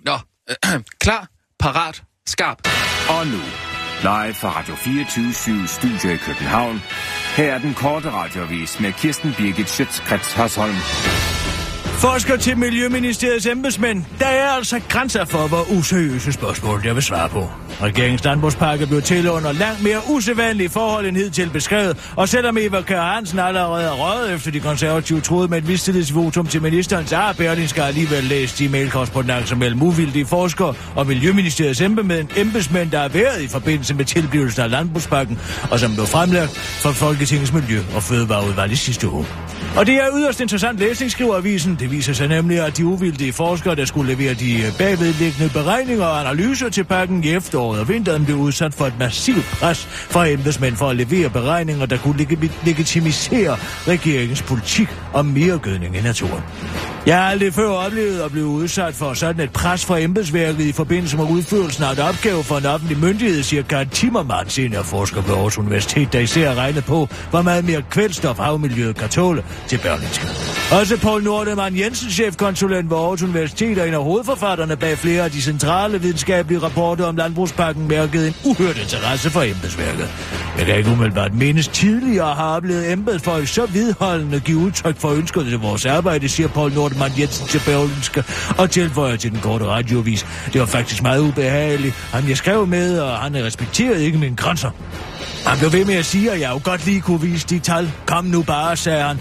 Nå, klar, parat, skarp. Og nu, live fra Radio 24 Studio i København. Her er den korte radiovis med Kirsten Birgit Schøtzgrads Hasholm. Forsker til Miljøministeriets embedsmænd. Der er altså grænser for, hvor useriøse spørgsmål jeg vil svare på. Regeringens landbrugspakke blev til under langt mere usædvanlige forhold end hidtil beskrevet, og selvom Eva Kjær Hansen allerede er røget efter de konservative troede med et mistillidsvotum til ministeren, så Berlin skal alligevel læst de mailkorrespondancer mellem uvildige forskere og Miljøministeriets embedsmænd, embedsmænd, der har været i forbindelse med tilblivelsen af landbrugspakken, og som blev fremlagt for Folketingets Miljø- og Fødevareudvalg i sidste uge. Og det er yderst interessant læsning, skriver avisen. Det viser sig nemlig, at de uvildige forskere, der skulle levere de bagvedliggende beregninger og analyser til pakken i efteråret og vinteren, blev udsat for et massivt pres fra embedsmænd for at levere beregninger, der kunne leg- legitimisere regeringens politik om mere gødning i naturen. Jeg har aldrig før oplevet at blive udsat for sådan et pres fra embedsværket i forbindelse med udførelsen af et opgave for en offentlig myndighed, siger Karen Timmermann, seniorforsker ved Aarhus Universitet, der især regnet på, hvor meget mere kvælstof havmiljøet kan tåle til Berlingske. Også Paul Nordemann Jensen, chefkonsulent ved Aarhus Universitet, og en af hovedforfatterne bag flere af de centrale videnskabelige rapporter om landbrugspakken, mærkede en uhørt interesse for embedsværket. Jeg kan ikke umiddelbart mindes tidligere har oplevet embedsfolk så vidholdende give udtryk for ønsker til vores arbejde, siger Paul Nordemann Jensen til Berlingske, og tilføjer til den korte radiovis. Det var faktisk meget ubehageligt. Han jeg skrev med, og han respekterede ikke mine grænser. Han blev ved med at sige, at jeg jo godt lige kunne vise de tal. Kom nu bare, sagde han.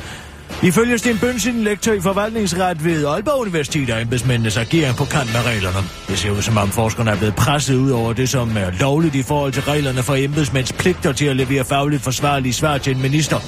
Ifølge Sten Bønsen, lektor i forvaltningsret ved Aalborg Universitet, er embedsmændenes agering på kant med reglerne. Det ser ud som om forskerne er blevet presset ud over det, som er lovligt i forhold til reglerne for embedsmænds pligter til at levere fagligt forsvarlige svar til en minister.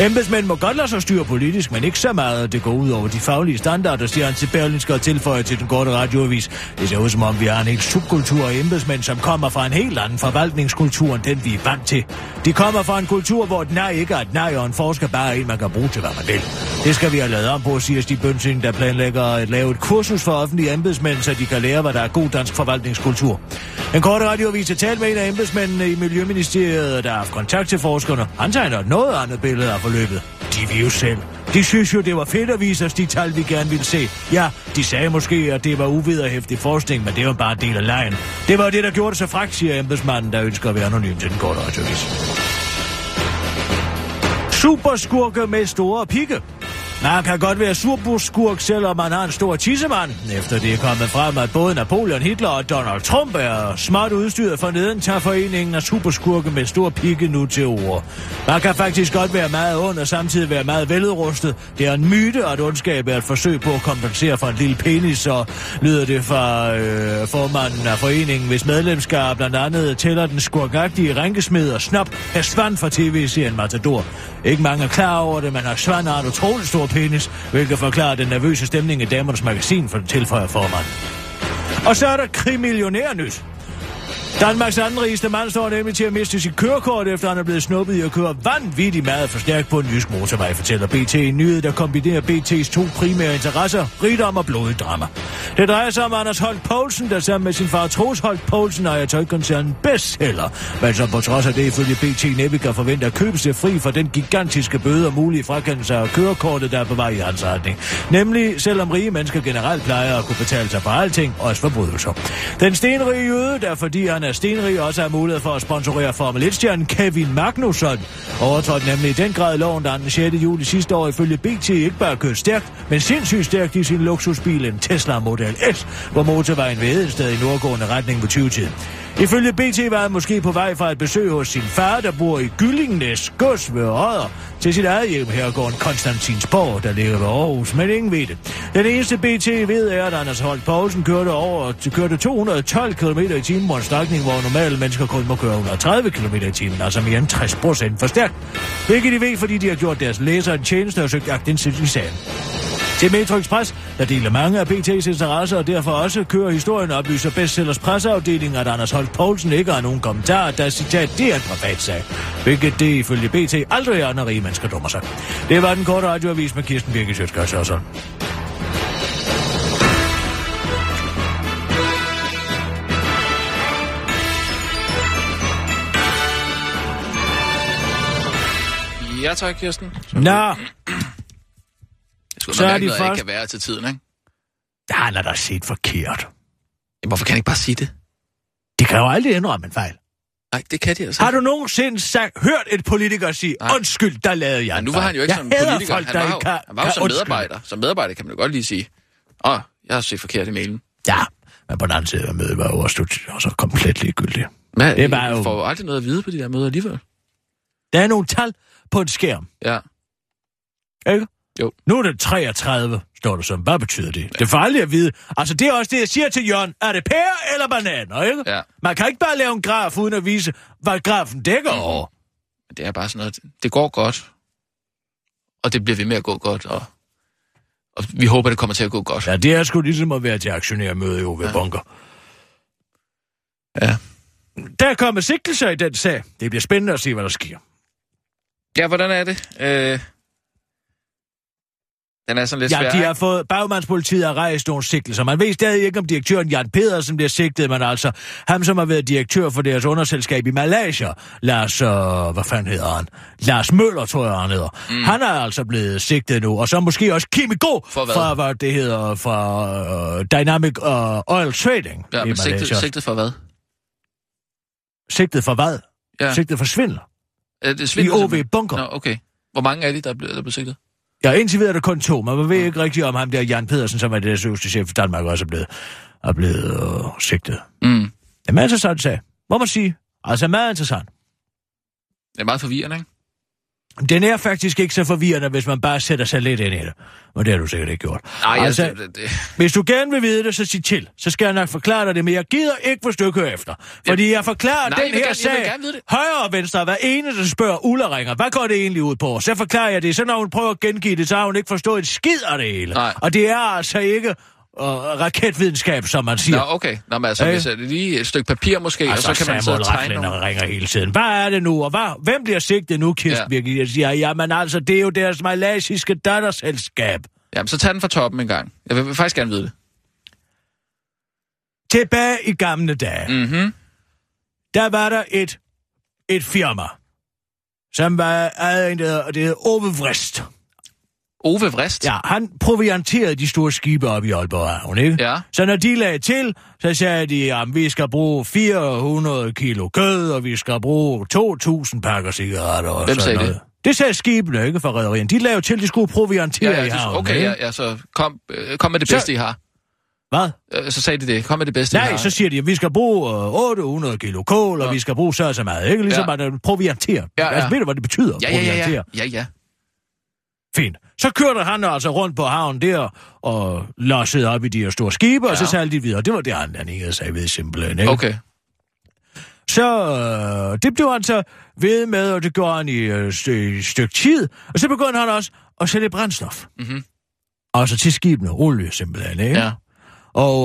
Embedsmænd må godt lade sig styre politisk, men ikke så meget, at det går ud over de faglige standarder, siger han til Berlinske og tilføjer til den korte radioavis. Det ser ud som om, vi har en helt subkultur af embedsmænd, som kommer fra en helt anden forvaltningskultur, end den vi er vant til. De kommer fra en kultur, hvor et nej ikke er et nej, og en forsker bare er en, man kan bruge til, hvad man vil. Det skal vi have lavet om på, siger Stig Bønsing, der planlægger at lave et kursus for offentlige embedsmænd, så de kan lære, hvad der er god dansk forvaltningskultur. En korte radioavis har talt med en af embedsmændene i Miljøministeriet, der har haft kontakt til forskerne. Han tegner noget andet billede af forløbet. De vil jo selv. De synes jo, det var fedt at vise os de tal, vi gerne ville se. Ja, de sagde måske, at det var uvederhæftig forskning, men det var bare en del af lejen. Det var det, der gjorde det så fragt, siger embedsmanden, der ønsker at være anonym til den korte radioavis. Superskurke med store pigge. Man kan godt være superskurk, selvom man har en stor tissemand. Efter det er kommet frem, at både Napoleon Hitler og Donald Trump er smart udstyret for neden, tager foreningen af superskurke med stor pikke nu til ord. Man kan faktisk godt være meget ond og samtidig være meget veludrustet. Det er en myte, at ondskab er et forsøg på at kompensere for en lille penis, så lyder det fra øh, formanden af foreningen, hvis medlemskab blandt andet tæller den skurkagtige rænkesmed og snop, af Svand fra tv-serien Matador. Ikke mange er klar over det, men har Svand har en utrolig stor penis, hvilket forklarer den nervøse stemning i damernes magasin for den tilføjer formanden. Og så er der krimillionærnyt. Danmarks anden rigeste mand står nemlig til at miste sit kørekort, efter han er blevet snuppet i at køre vanvittigt meget for stærkt på en jysk motorvej, fortæller BT en nyhed, der kombinerer BT's to primære interesser, rigdom og blodig drama. Det drejer sig om Anders Holt Poulsen, der sammen med sin far Troels Holt Poulsen ejer tøjkoncernen Bestseller, men som på trods af det ifølge BT næppe kan forvente at købe sig fri for den gigantiske bøde og mulige frakendelse af kørekortet, der er på vej i hans retning. Nemlig, selvom rige mennesker generelt plejer at kunne betale sig for alting, også forbrydelser. Den stenrige jøde, der fordi han er stenrig, også har mulighed for at sponsorere Formel 1-stjernen Kevin Magnusson. Overtrådte nemlig i den grad loven, der den 6. juli sidste år ifølge BT ikke bare kørte stærkt, men sindssygt stærkt i sin luksusbil, en Tesla Model S, hvor motorvejen ved Hedensted i nordgående retning på 20-tid. Ifølge BT var han måske på vej fra et besøg hos sin far, der bor i Gyllingnes gods ved Odder, til sit eget hjem hergården Konstantinsborg, der ligger ved Aarhus, men ingen ved det. Den eneste BT ved er, at Anders Holt Poulsen kørte, over, kørte 212 km i timen på en strækning, hvor normale mennesker kun må køre 130 km i timen, altså mere end 60 procent for stærkt. Hvilket de ved, fordi de har gjort deres læser en tjeneste og søgt agtindsigt i sagen. Til Metro Express, der deler mange af BT's interesser og derfor også kører historien oplyser bestsellers presseafdeling, at Anders Holt Poulsen ikke har nogen kommentar, der citat, det er en privatsag. Hvilket det ifølge BT aldrig er, når rige mennesker dummer sig. Det var den korte radioavis med Kirsten Birgit Sjøtskørs. Ja tak, Kirsten. Nå, Jeg skulle Så er de noget, først- ikke kan være til tiden, ikke? han er da set forkert. Jamen, hvorfor kan han ikke bare sige det? De kan jo aldrig indrømme en fejl. Nej, det kan de altså. Har du nogensinde sagt, hørt et politiker sige, Nej. undskyld, der lavede jeg Men en nu var han jo ikke jeg som hader politiker. Folk, han, der var jo, kan, han var jo som undskylde. medarbejder. Som medarbejder kan man jo godt lige sige, åh, jeg har set forkert i mailen. Ja, men på den anden side af mødet var jo også, også komplet ligegyldigt. Men Det var jo- får jo aldrig noget at vide på de der møder alligevel. Der er nogle tal på en skærm, Ja. ikke? Jo. Nu er det 33, står der som. Hvad betyder det? Ja. Det får aldrig at vide. Altså, det er også det, jeg siger til Jørgen. Er det pære eller bananer, ikke? Ja. Man kan ikke bare lave en graf uden at vise, hvad grafen dækker over. Men det er bare sådan noget, det går godt. Og det bliver ved med at gå godt, og, og vi håber, det kommer til at gå godt. Ja, det er sgu ligesom at være til aktionærmøde i OV Bunker. Ja. Der er kommet sigtelser i den sag. Det bliver spændende at se, hvad der sker. Ja, hvordan er det? Øh, den er sådan lidt Ja, svær. de ikke? har fået, bagmandspolitiet har rejst nogle sigtelser. Man ved stadig ikke, om direktøren Jan Pedersen bliver sigtet, men altså ham, som har været direktør for deres underselskab i Malaysia, Lars, øh, hvad fanden hedder han? Lars Møller, tror jeg, han hedder. Mm. Han er altså blevet sigtet nu, og så måske også Kimi Go, For hvad? fra, hvad det hedder, fra uh, Dynamic uh, Oil Trading Ja, i men sigtet, Malaysia. sigtet for hvad? Sigtet for hvad? Ja. Sigtet for svindel. Er det I svindel, OV simpelthen? Bunker. Nå, okay. Hvor mange er de, der er blevet, der er blevet sigtet? Ja, indtil videre er det kun to, men man ved ikke rigtigt om ham der, Jan Pedersen, som er det øverste chef i Danmark, også er blevet, er blevet øh, sigtet. Mm. Det er meget interessant sag, må man sige. Altså meget interessant. Det er meget forvirrende, ikke? Den er faktisk ikke så forvirrende, hvis man bare sætter sig lidt ind i det. Men det har du sikkert ikke gjort. Nej, altså, altså, det, det, hvis du gerne vil vide det, så sig til. Så skal jeg nok forklare dig det, men jeg gider ikke, ikke hører efter. Fordi jeg forklarer Nej, jeg den vil her gerne- jeg sag højre og venstre. Hver ene, der spørger Ulla ringer, hvad går det egentlig ud på? Så forklarer jeg det. Så når hun prøver at gengive det, så har hun ikke forstået et skid af det hele. Nej. Og det er altså ikke raketvidenskab, som man siger. Nå, okay. Nå, men altså, Øh. hvis det er lige et stykke papir måske, Altså, og så kan man sidde Samuel og tegne nogle... ringer hele tiden. Hvad er det nu, og hvad, hvem bliver sigtet nu, Kirsten Ja. Birgit? Jeg siger, jamen altså, det er jo deres malaysiske datterselskab. Jamen, så tag den fra toppen en gang. Jeg vil, vil faktisk gerne vide det. Tilbage i gamle dage, Mhm. der var der et, et firma, som var ejet en, der hedder Ove Vrist. Ove Vrist? Ja, han provianterede de store skibe op i Aalborg Havn, ikke? Ja. Så når de lagde til, så sagde de, at vi skal bruge 400 kilo kød, og vi skal bruge 2.000 pakker cigaretter og Hvem sådan sagde noget. Det sagde skibene, ikke for redderien. De lavede til, de skulle proviantere Ja, i ja, havnen. okay, ikke? ja, ja, så kom, øh, kom med det Så- bedste, I har. Hvad? Øh, Så sagde de det. Kom med det bedste, I Nej, så siger de, at vi skal bruge øh, 800 kilo kål, og Ja. vi skal bruge så og så meget, ikke? Ligesom Ja. at proviantere. Ja, ja. Altså, ved du, hvad det betyder, Ja, ja, ja. Ja, ja. Fint. Så kørte han altså rundt på havnen der, og lossede op i de her store skibe, ja. og så sejlede de videre. Det var det, han, han ikke sagde ved simpelthen, ikke? Okay. Så øh, det blev han så ved med, og det gjorde han i øh, st- et stykke tid. Og så begyndte han også at sælge brændstof. Mhm. Altså til skibene, olie simpelthen, ikke? Ja. Og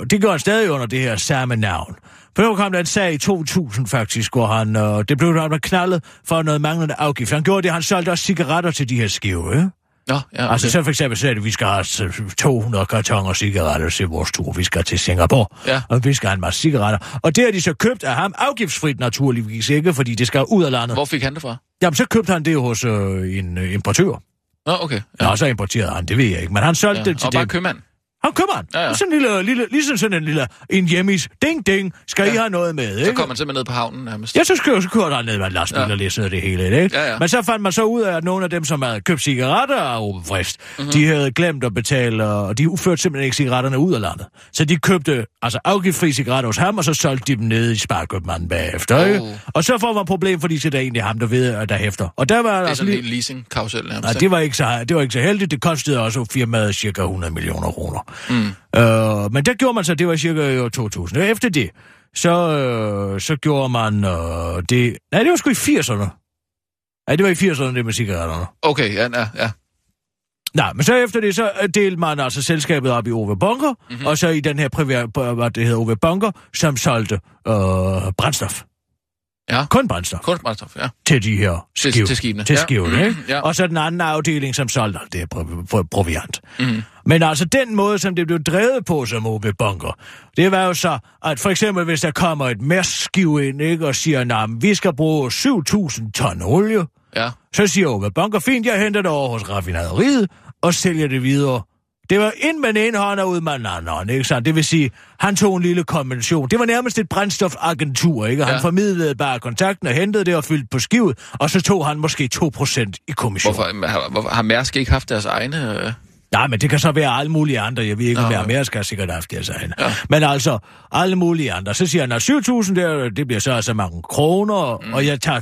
øh, det gjorde han stadig under det her samme navn. For nu kom der en sag i 2000 faktisk, hvor han, øh, det blev han knaldet for noget manglende afgift. Han gjorde det, han solgte også cigaretter til de her skive, ikke? Nå, ja, okay. Altså så for eksempel sagde at vi skal have øh, 200 kartonger cigaretter til vores tur. Vi skal til Singapore, Ja. og vi skal have en masse cigaretter. Og det har de så købt af ham, afgiftsfrit naturligvis ikke, fordi det skal ud af landet. Hvor fik han det fra? Jamen så købte han det hos øh, en øh, importør. Nå, okay. Ja. og så importerede han, det ved jeg ikke, men han solgte Ja. det til Og bare dem. købmand. Han køber han. Ja, ja. Sådan en lille, lille, ligesom sådan en lille, en hjemmis. Ding, ding. Skal ja. I have noget med, Så ikke? kom man simpelthen ned på havnen nærmest. Ja, så, kører, så kørte han ned med en lastbil Ja. og læsede det hele, ikke? Ja, ja. Men så fandt man så ud af, at nogle af dem, som havde købt cigaretter af Ove Frist, Mhm. mm-hmm. de havde glemt at betale, og de førte simpelthen ikke cigaretterne ud af landet. Så de købte altså afgiftfri cigaretter hos ham, og så solgte de dem ned i sparkøbmanden bagefter, ikke? Oh. Og så får man problem, fordi så er det egentlig ham, der ved, at der hæfter. Og der var Det er altså sådan lige... en leasing kausel nærmest. Nej, ikke? det var, ikke så, det var ikke så heldigt. Det kostede også firmaet cirka 100 millioner kroner. Mm. Øh, men der gjorde man så, det var cirka år 2000. Og efter det, så, øh, så gjorde man øh, det... Nej, det var sgu i 80'erne. Nej, det var i 80'erne, det med cigaretterne. Okay, ja, ja, ja. Nej, men så efter det, så øh, delte man altså selskabet op i Ove Bunker, Mhm. mm-hmm. og så i den her private, hvad det hedder, Ove Bunker, som solgte øh, brændstof. Ja. Kun brændstof Kunstbrændstof, ja. til de her Til- skive. til skibene, Til ja. skivene, ikke? Ja. Og så den anden afdeling, som solgte alt det her prov- proviant. Mhm. Men altså den måde, som det blev drevet på som OB Bunker, det var jo så, at for eksempel hvis der kommer et mærskskive ind, ikke, og siger, at vi skal bruge 7.000 ton olie, Ja. så siger OB Bunker, fint, jeg henter det over hos raffinaderiet, og sælger det videre. Det var ind med den ene hånd og ud med den anden hånd, ikke sandt? Det vil sige, han tog en lille konvention. Det var nærmest et brændstofagentur, ikke? Han Ja. formidlede bare kontakten og hentede det og fyldte på skivet, og så tog han måske 2% i kommission. Hvorfor, har, hvorfor, har Mærsk ikke haft deres egne... Øh... Nej, men det kan så være alle mulige andre. Jeg ved ikke, Nå, ja. mere skal sikkert have haft deres egne. Ja. Men altså, alle mulige andre. Så siger han, at 7.000, der, det bliver så altså mange kroner, mm. og jeg tager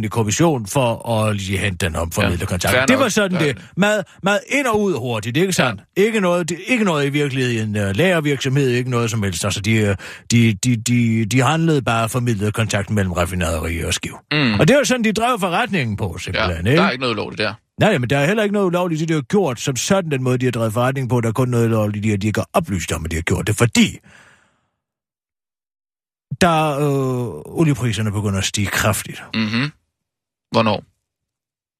2% i kommission for at lige hente den om formidle Ja, kontakt. Det var sådan Fair det. Mad, mad ind og ud hurtigt, ikke sandt? Ja. Ikke, noget, det, ikke noget i virkeligheden. Uh, lagervirksomhed, ikke noget som helst. Altså, de, øh, de, de, de, de handlede bare formidlede kontakt mellem raffinaderi og skiv. Mm. Og det var sådan, de drev forretningen på, Ja, simpelthen. der er ikke noget ulovligt der. Nej, men der er heller ikke noget ulovligt, det de har gjort, som sådan den måde, de har drevet forretning på. Der er kun noget ulovligt, at de ikke har oplyst om, at de har gjort det, fordi da øh, oliepriserne begynder at stige kraftigt Mhm. Hvornår?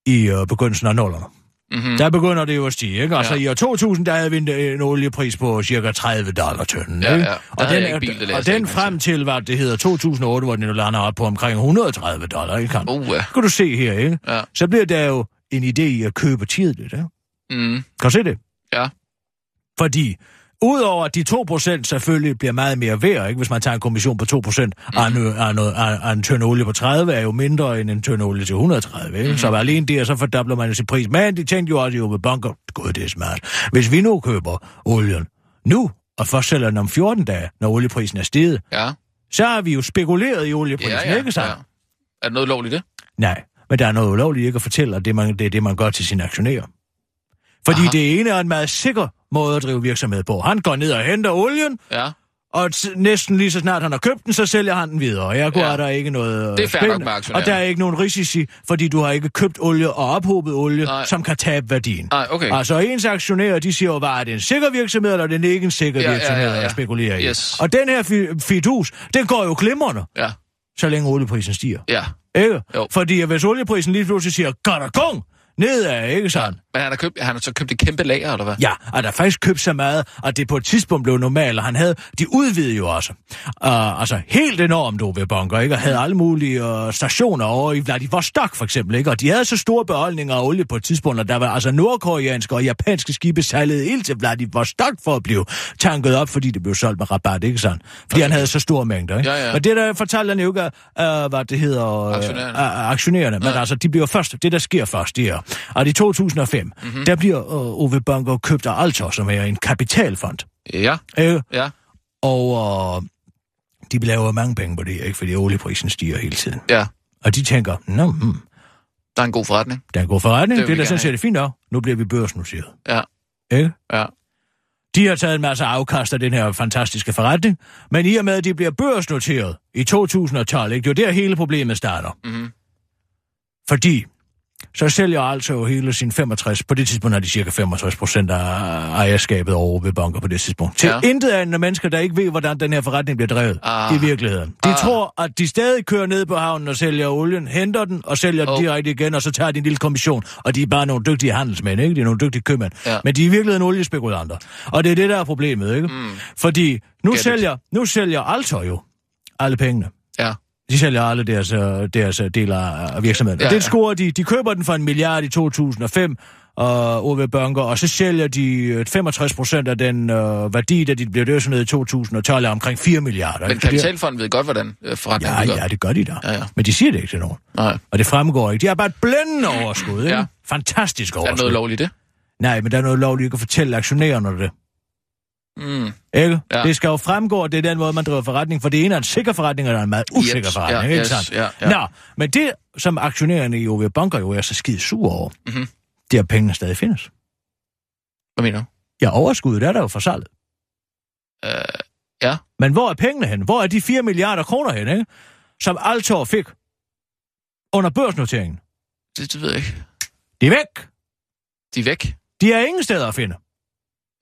i øh, begyndelsen af nullerne. Mhm. Der begynder det jo at stige, ikke? Altså Ja. i år 2000, der havde vi en, en oliepris på cirka 30 dollar tønden, Ja, ja. Der Og den, bil, det og den frem til, hvad det hedder, 2008, hvor den lander op på omkring 130 dollar, ikke? Uh. Uh. Kan du se her, ikke? Ja. Så bliver der jo en idé i at købe tidligt, ikke? Mm. Kan se det? Ja. Fordi udover at de 2% selvfølgelig bliver meget mere værd, ikke? hvis man tager en kommission på 2%, mm. af, en, noget, af, af en tønd olie på 30 er jo mindre end en tønd olie til 130. Ikke? Mm. Så alene der, så fordobler man sin pris. Men de tænkte jo også jo med bunker, gud det er smart. Hvis vi nu køber olien nu, og først sælger den om 14 dage, når olieprisen er steget, Ja. så har vi jo spekuleret i olieprisen, Ja, ja, ikke sandt? ja. Er der noget ulovligt i det? Nej, men der er noget ulovligt ikke at fortælle, at det, man, det er det, man gør til sine aktionærer. Fordi Aha. Det ene er en meget sikker måde at drive virksomhed på. Han går ned og henter olien, Ja. og næsten lige så snart han har købt den, så sælger han den videre. Jeg ja. Ja. er der ikke noget Det er fair nok. Og der er ikke nogen risici, fordi du har ikke købt olie og ophobet olie, Nej. som kan tabe værdien. Nej, okay. Altså ens aktionærer, de siger jo bare, er det en sikker virksomhed, eller er det ikke en sikker Ja, ja, virksomhed, ja, ja. at spekulere i. Yes. Og den her fi- fidus, den går jo glimrende, Ja, så længe olieprisen stiger. ja. Ikke? Jo. Fordi hvis olieprisen lige pludselig siger, godt og gong, nedad, ikke sådan? Men han har, købt, han har så købt et kæmpe lager, eller hvad? Ja, og der er faktisk købt så meget, at det på et tidspunkt blev normalt, og han havde, de udvidede jo også. Uh, altså helt enormt ved bunker, ikke? Og havde alle mulige uh, stationer over i Vladivostok for eksempel, ikke? Og de havde så store beholdninger af olie på et tidspunkt, og der var altså nordkoreanske og japanske skibe sejlede ind til Vladivostok for at blive tanket op, fordi det blev solgt med rabat, ikke sådan? Fordi han havde så store mængder, ikke? Ja, ja. Og det der fortalte han jo ikke, uh, hvad det hedder... Uh, Aktionærerne. Uh, aktionærerne, men altså, de bliver først, det der sker først, det er, at i 2005, Mhm. mm-hmm. der bliver uh, Ove Bunker købt af Altor, som er en kapitalfond. Ja, Øh, ja, og uh, de laver mange penge på det, ikke? fordi olieprisen stiger hele tiden. ja. Og de tænker, Nå, hmm, Der er en god forretning. der er en god forretning, Det det, er da sådan set fint nok. Nu bliver vi børsnoteret. Ja, Ikke? ja. De har taget en masse afkast af den her fantastiske forretning, men i og med, at de bliver børsnoteret i 2012, ikke? det er jo der hele problemet starter. Mhm. Fordi så sælger altså jo hele sin 65, på det tidspunkt har de cirka 65 procent af ejerskabet over ved banker på det tidspunkt. Til Ja. intet andet mennesker, der ikke ved, hvordan den her forretning bliver drevet Ah. i virkeligheden. De Ah. tror, at de stadig kører ned på havnen og sælger olien, henter den og sælger den Oh. direkte igen, og så tager de en lille kommission. Og de er bare nogle dygtige handelsmænd, ikke? De er nogle dygtige købmænd. Ja. Men de er i virkeligheden oliespekulanter. Og det er det, der er problemet, ikke? Mm. Fordi nu Get it. sælger, nu sælger Altor jo alle pengene. Ja, De sælger alle deres, øh, deres øh, del af virksomheden. Ja, Ja, ja. scorer de. De køber den for en milliard i 2005, og OV Bunker, og så sælger de øh, 65 procent af den øh, værdi, da de blev dødsnede i 2012, er omkring 4 milliarder. men kapitalfonden ved godt, hvordan øh, forretningen Ja, går. ja, det gør de da. Ja, ja. Men de siger det ikke til nogen. Nej, Og det fremgår ikke. De har bare et blændende overskud, ikke? Ja. Fantastisk er der overskud. noget lovligt i det? Nej, men der er noget lovligt ikke at fortælle aktionærerne det. Mm. Ikke? Ja. Det skal jo fremgå, at det er den måde, man driver forretning, for det ene er en sikker forretning, og der er en meget usikker Jeps, forretning. ja, ikke yes, sandt? ja, ja. Nå, men det, som aktionærerne i OV Bunker jo er så skide sure over, Mhm. det er, at pengene stadig findes. Hvad mener du? Ja, overskuddet er der jo for salget. Øh, ja, Men hvor er pengene hen? Hvor er de 4 milliarder kroner hen, ikke? Som Altor fik under børsnoteringen? det, det ved jeg ikke. De er væk. De er væk. De er ingen steder at finde.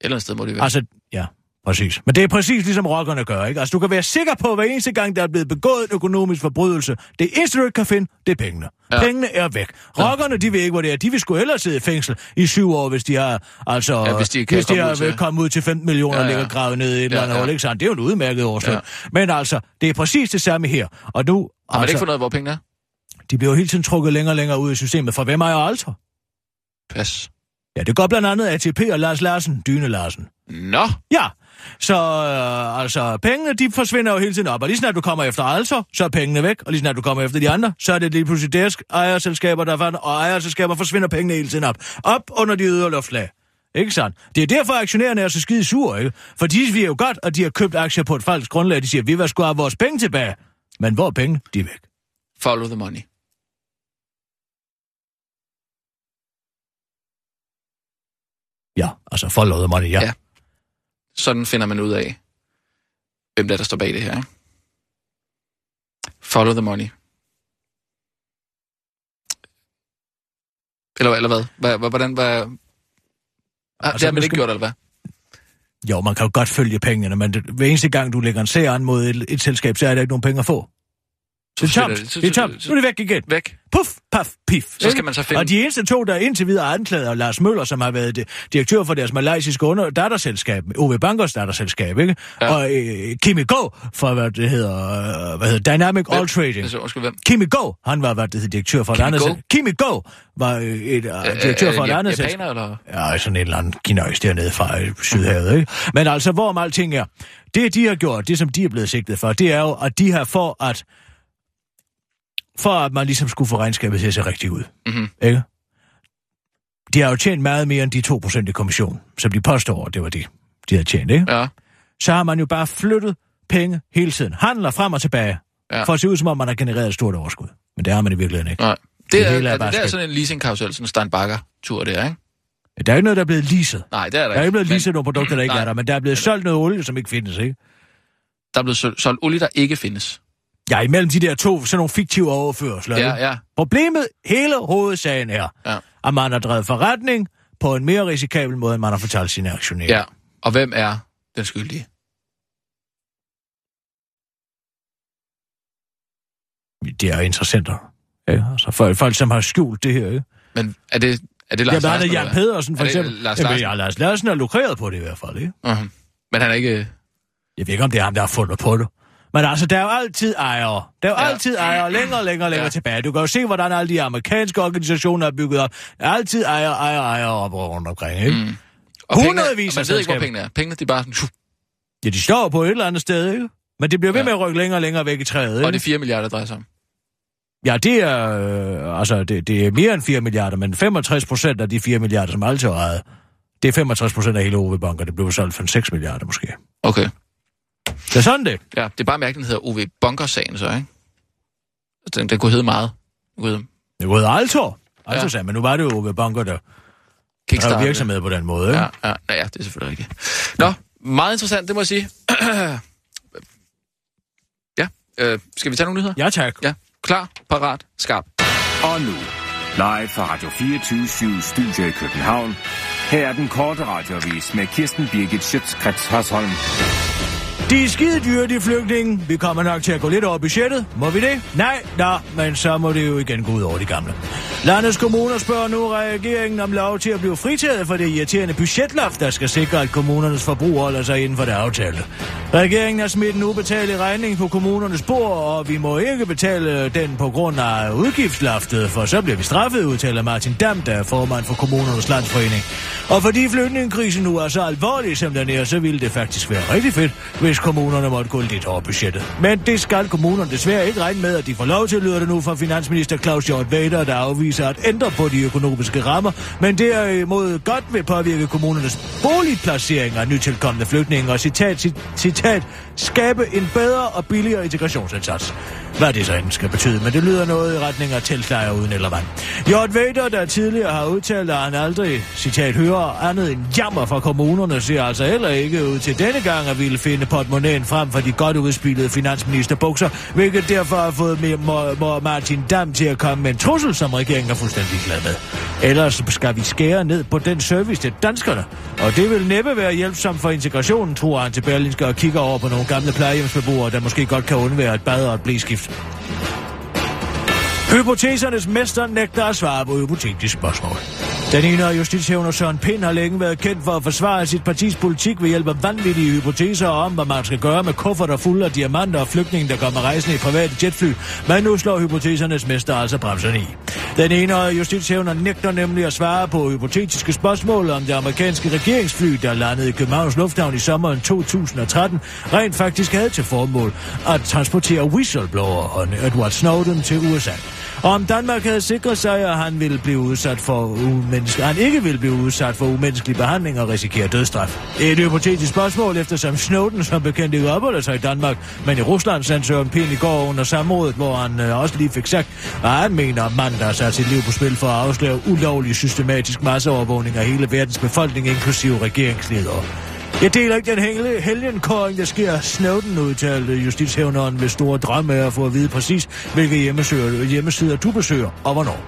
Et eller andet sted må de være. Altså, ja, præcis. Men det er præcis ligesom rockerne gør, ikke? Altså, du kan være sikker på, at hver eneste gang, der er blevet begået en økonomisk forbrydelse, det eneste, du ikke kan finde, det er pengene. Ja. Pengene er væk. Rockerne, de ved ikke, hvor det er. De vil sgu hellere sidde i fængsel i syv år, hvis de har, altså, Ja, hvis de kan hvis de komme har ud til- kommet ud til 15 millioner Ja, ja, ja. ligger gravet ned i et eller Ja, andet ja. ikke sandt? Det er jo en udmærket årsløn. Ja. Men altså, det er præcis det samme her. Og nu, Har man altså, ikke fundet ud af, hvor pengene er? de bliver jo hele tiden trukket længere og længere ud i systemet. For hvem ejer Altor? Pas. Ja, det går blandt andet ATP og Lars Larsen, Dyne Larsen. Nå, Ja, så øh, altså, pengene, de forsvinder jo hele tiden op, og lige snart du kommer efter Altor, så er pengene væk, og lige snart du kommer efter de andre, så er det lige pludselig deres ejerselskaber, der fandt, og ejerselskaber forsvinder pengene hele tiden op. Op under de ydre luftlag. Ikke sandt? Det er derfor, aktionærerne er så skide sure, ikke? For de siger jo godt, at de har købt aktier på et falsk grundlag. De siger, vi vil sgu have vores penge tilbage. Men hvor er penge? De er væk. follow the money. Ja, altså follow the money, ja. Ja. Sådan finder man ud af, hvem der, der står bag det her. Ikke? Follow the money. Eller, eller hvad? hvad? Hvordan? Hvad? Ah, det Altså, har man ikke skal- gjort, eller hvad? Jo, man kan jo godt følge pengene, men det, hver eneste gang, du lægger en sag an mod et, et selskab, så er der ikke nogen penge at få. Det er tomt. det. Så- Det er så- tomt. så- Nu er det væk igen. Væk. Puff, paf, pif. Så skal man så finde- Og de eneste to, der indtil videre er anklaget, er Lars Møller, som har været di- direktør for deres malaysiske under datterselskab, OV Bankers datterselskab, ikke? Ja. Og øh, Kimi Go, for hvad det hedder, øh, hvad hedder Dynamic All Trading. Altså, undskyld, hvem? Kimi Go, han var, hvad det hedder, direktør for et Kimi andet Go? selskab. Kimi Go var øh, et, øh, direktør for et ja- andet selskab. Eller? Ja, sådan en eller anden kinøjs dernede fra øh, Sydhavet, ikke? Men altså, hvorom alting er, det de har gjort, det som de er blevet sigtet for, det er jo, at de har for at, for at man ligesom skulle få regnskabet til at se rigtigt ud, Mhm. ikke? De har jo tjent meget mere end de 2% i kommission, som de påstår, det var det, de havde tjent, ikke? Ja. Så har man jo bare flyttet penge hele tiden, handler frem og tilbage, Ja. for at se ud som om, man har genereret et stort overskud. Men det har man i virkeligheden ikke. Nej. Det, Det er, hele er er, bare det er spil. sådan en leasing-karusel, sådan en Steinbacher-tur der, ikke? Der er ikke noget, der er blevet leaset. Nej, det er der Der er ikke blevet Men- leaset nogle produkter, der ikke Nej. er der, men der er blevet solgt noget olie, som ikke findes, ikke? der er blevet sol- solgt olie, der ikke findes. Ja, imellem de der to, sådan nogle fiktive overførsler. Ja, ja. Problemet, hele hovedsagen er, Ja. at man har drevet forretning på en mere risikabel måde, end man har fortalt sine aktionærer. Ja. Og hvem er den skyldige? Det er interessenter. Ja, altså folk, folk, som har skjult det her. Ikke? Men er det, er det Ja, Lars blandt Larsen? andet Jan? Pedersen, for eksempel. Lars Jamen, Larsen? ja, Lars Larsen er lukreret på det i hvert fald, ikke? Uh-huh. Men han er ikke... Jeg ved ikke, om det er ham, der har fundet på det. Men altså, der er jo altid ejere. Der er jo Ja. altid ejere længere og længere, længere Ja. tilbage. Du kan jo se, hvordan alle de amerikanske organisationer er bygget op. Der er altid ejere, ejere, ejere op og rundt omkring, ikke? Mm. Og pengene, Hundredvis af man ved ikke, hvor pengene er. Pengene, de er bare sådan... Ja, de står på et eller andet sted, ikke? Men det bliver ved Ja. med at rykke længere og længere væk i træet, ikke? og det er 4 milliarder, der drejer sig om. Ja, det er, øh, altså, det, det er mere end 4 milliarder, men 65 procent af de 4 milliarder, som altid har ejet, det er 65 procent af hele OV Bank, og det blev solgt for 6 milliarder måske. Okay. Det er sådan det. Ja, det er bare mærkeligt, den hedder OV Bunker-sagen så, ikke? Den, den kunne hedde meget. Hedde Det var Altor. Altså, Ja. ja. men nu var det jo OV Banker, der drev Kickstarter. virksomhed på den måde, ikke? Ja, ja, ja, ja, det er selvfølgelig rigtigt. Nå, meget interessant, det må jeg sige. ja, øh, skal vi tage nogle nyheder? Ja, tak. Ja, klar, parat, skarp. Og nu, live fra Radio 24 Studio i København. Her er den korte radiovis med Kirsten Birgit Schøtzgrads Hasholm. De er skide dyre, de flygtninge. Vi kommer nok til at gå lidt over budgettet. Må vi det? Nej, nå, men så må det jo igen gå ud over de gamle. Landets kommuner spørger nu regeringen om lov til at blive fritaget for det irriterende budgetloft, der skal sikre, at kommunernes forbrug holder sig inden for det aftalte. Regeringen har smidt en ubetalt regning på kommunernes bord, og vi må ikke betale den på grund af udgiftsloftet, for så bliver vi straffet, udtaler Martin Dam, der er formand for kommunernes landsforening. Og fordi flygtningekrisen nu er så alvorlig, som den er, så ville det faktisk være rigtig fedt, hvis kommunerne måtte gå lidt over budgettet. Men det skal kommunerne desværre ikke regne med, at de får lov til, lyder det nu fra finansminister Claus Hjort Vader, der afviser at ændre på de økonomiske rammer, men derimod godt vil påvirke kommunernes boligplacering af nytilkommende flygtninge og citat, citat, skabe en bedre og billigere integrationsindsats. Hvad det så end skal betyde, men det lyder noget i retning af teltlejre uden eller vand. Jort Vader, der tidligere har udtalt, at han aldrig, citat, hører andet end jammer fra kommunerne, ser altså heller ikke ud til denne gang at ville finde portemonnaien frem for de godt udspillede finansministerbukser, hvilket derfor har fået med, Martin Dam til at komme med en trussel, som regeringen er fuldstændig glad med. Ellers skal vi skære ned på den service til danskerne, og det vil næppe være hjælpsomt for integrationen, tror han til Berlinske og kigger over på nogle gamle plejehjemsbeboere, der måske godt kan undvære et bad og et blæskift. Hypotesernes mester nægter at svare på hypotetiske spørgsmål. Den ene af justitshævner Søren Pind har længe været kendt for at forsvare sit partis politik ved hjælp af vanvittige hypoteser om, hvad man skal gøre med kufferter fulde af diamanter og flygtninge, der kommer rejsende i private jetfly. Men nu slår hypotesernes mester altså bremserne i. Den ene af justitshævner nægter nemlig at svare på hypotetiske spørgsmål om det amerikanske regeringsfly, der landede i Københavns Lufthavn i sommeren 2013, rent faktisk havde til formål at transportere whistleblower Edward Snowden til USA. Og om Danmark havde sikret sig, at han, ville blive udsat for umenneske... han ikke ville blive udsat for umenneskelig behandling og risikere dødsstraf. Det er et hypotetisk spørgsmål, eftersom Snowden som bekendt ikke opholder sig i Danmark, men i Rusland sendte Søren Pind i går under samrådet, hvor han øh, også lige fik sagt, at han mener, at manden, der har sat sit liv på spil for at afsløre ulovlig systematisk masseovervågning af hele verdens befolkning, inklusive regeringsledere. Jeg deler ikke den helge, helgenkåring, der sker Snowden, udtalte justitshævneren med store drømme af at få at vide præcis, hvilke hjemmesider, hjemmesider du besøger og hvornår.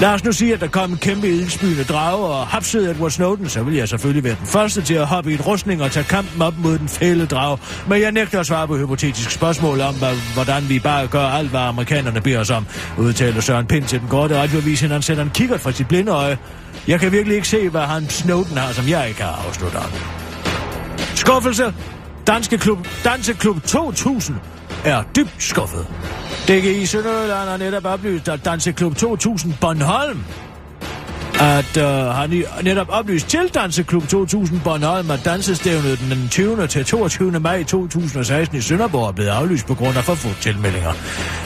Lad os nu sige, at der kom en kæmpe ildsbyende drage og hapsede Edward Snowden, så vil jeg selvfølgelig være den første til at hoppe i en rustning og tage kampen op mod den fælde drage. Men jeg nægter at svare på hypotetiske spørgsmål om, hvordan vi bare gør alt, hvad amerikanerne beder os om, udtaler Søren Pind til den korte radioavis, han sætter en kikkert fra sit blinde øje. Jeg kan virkelig ikke se, hvad han Snowden har, som jeg ikke har afsluttet. Skuffelse. Danske klub, Danseklub 2000 er dybt skuffet. DGI Sønderjylland har netop oplyst, at Danseklub 2000 Bornholm at øh, han netop oplyst til Danseklub 2000 Bornholm, at dansestævnet den 20. til 22. maj 2016 i Sønderborg er blevet aflyst på grund af for få tilmeldinger.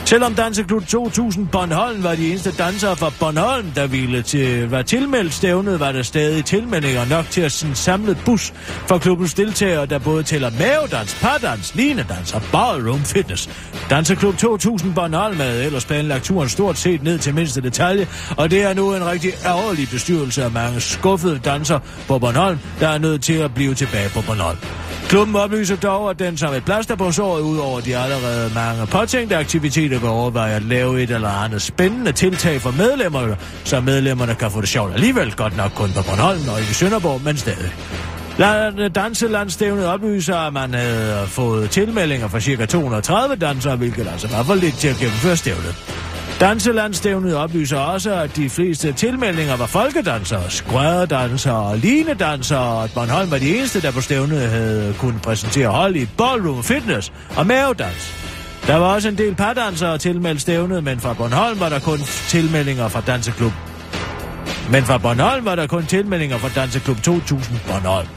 Selvom Danseklub 2000 Bornholm var de eneste dansere fra Bornholm, der ville til, var tilmeldt stævnet, var der stadig tilmeldinger nok til at en samlet bus for klubbens deltagere, der både tæller mavedans, pardans, linedans og ballroom fitness. Danseklub 2000 Bornholm havde ellers planlagt turen stort set ned til mindste detalje, og det er nu en rigtig ærgerlig bestyrelse af mange skuffede danser på Bornholm, der er nødt til at blive tilbage på Bornholm. Klubben oplyser dog, at den som et plaster på såret ud over de allerede mange påtænkte aktiviteter vil overveje at lave et eller andet spændende tiltag for medlemmerne, så medlemmerne kan få det sjovt alligevel, godt nok kun på Bornholm og ikke i Sønderborg, men stadig. Danselandstævnet oplyser, at man havde fået tilmeldinger fra ca. 230 dansere, hvilket altså var for lidt til at gennemføre stævnet. Danselandstævnet oplyser også, at de fleste tilmeldinger var folkedansere, skrædderdansere og linedansere, og at Bornholm var de eneste, der på stævnet havde kunnet præsentere hold i ballroom fitness og mavedans. Der var også en del pardansere tilmeldt stævnet, men fra Bornholm var der kun tilmeldinger fra Danseklub. Men fra Bornholm var der kun tilmeldinger fra Danseklub 2000 Bornholm.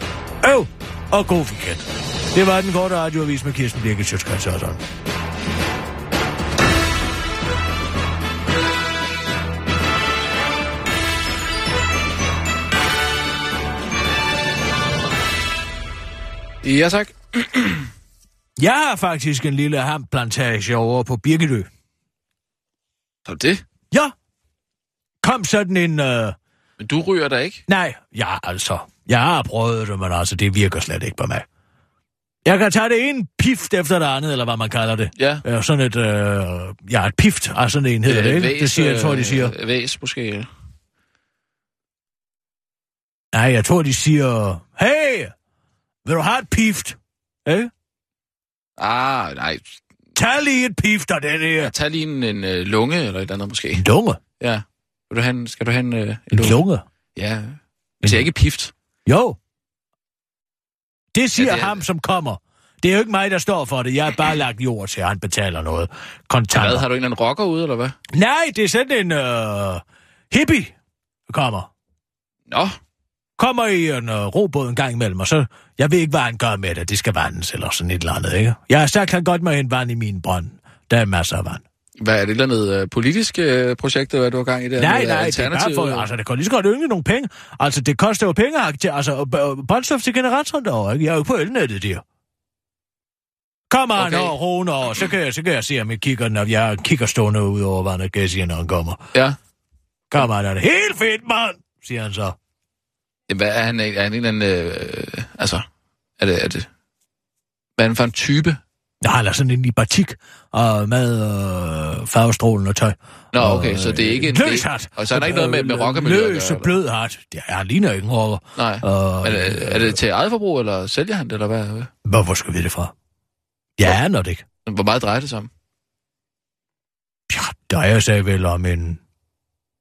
Øv! Og god weekend. Det var den korte radioavis med Kirsten Birgit Sjøtskrets Ja, tak. Jeg har faktisk en lille hamplantage over på Birkedø. Så det. Ja. Kom sådan en... Øh... Men du ryger der ikke? Nej, ja altså. Jeg har prøvet det, men altså, det virker slet ikke på mig. Jeg kan tage det ene pift efter det andet, eller hvad man kalder det. Ja. Ja, sådan et... Øh... Ja, et pift. Altså sådan en hedder det, ikke? Væs, det siger, jeg tror, de siger. øh, Væs, måske. Nej, jeg tror, de siger... Hey! Vil du have et pift? Eh? Ah, nej. Tag lige et pift af den her. Ja, tag lige en, en uh, lunge eller et andet måske. En lunge? Ja. Vil du have en, skal du have en, uh, en En lunge? Ja. Hvis jeg ikke pift. Jo. Det siger Ja, det er- ham, som kommer. Det er jo ikke mig, der står for det. Jeg har bare lagt jord til, at han betaler noget. Kontanter. Hvad, har du en anden rocker ude, eller hvad? Nej, det er sådan en øh, hippie, der kommer. Nå, Kommer i en øh, robåd en gang imellem, og så... Jeg ved ikke, hvad han gør med det. Det skal vandes eller sådan et eller andet, ikke? Jeg har sagt, han godt må hente vand i min brønd. Der er masser af vand. hvad er det et eller andet uh, politisk uh, projekt, hvad du har gang i der? Nej, nej, det er bare for... Altså, det kan lige så godt ynge nogle penge. Altså, det koster jo penge, altså, b- brændstof til generatoren derovre, ikke? Jeg er jo på elnettet der. Kommer han Okay. over, roen over, så kan, jeg, så kan jeg se, om jeg kigger, når jeg kigger stående ud over vandet, kan jeg sige, når han kommer. Ja. Kommer han, er det helt fedt, mand, siger han så. Hvad er han, er han en eller anden... Øh, altså, er det, er det... Hvad er han for en type? Ja, han er sådan en i batik, og med øh, farvestrålen og tøj. Nå, Og, okay, så det er ikke en... Løs det er- hat. Og så er der ikke noget med, med rockermiljø Løs og blød hat. Det er, han ligner ikke en rocker. Nej. Og, Er det, er det til eget forbrug, eller sælger han det, eller hvad? Hvor, hvor skal vi det fra? Jeg aner det ikke. Hvor meget drejer det sig om? Ja, der er jeg vel om en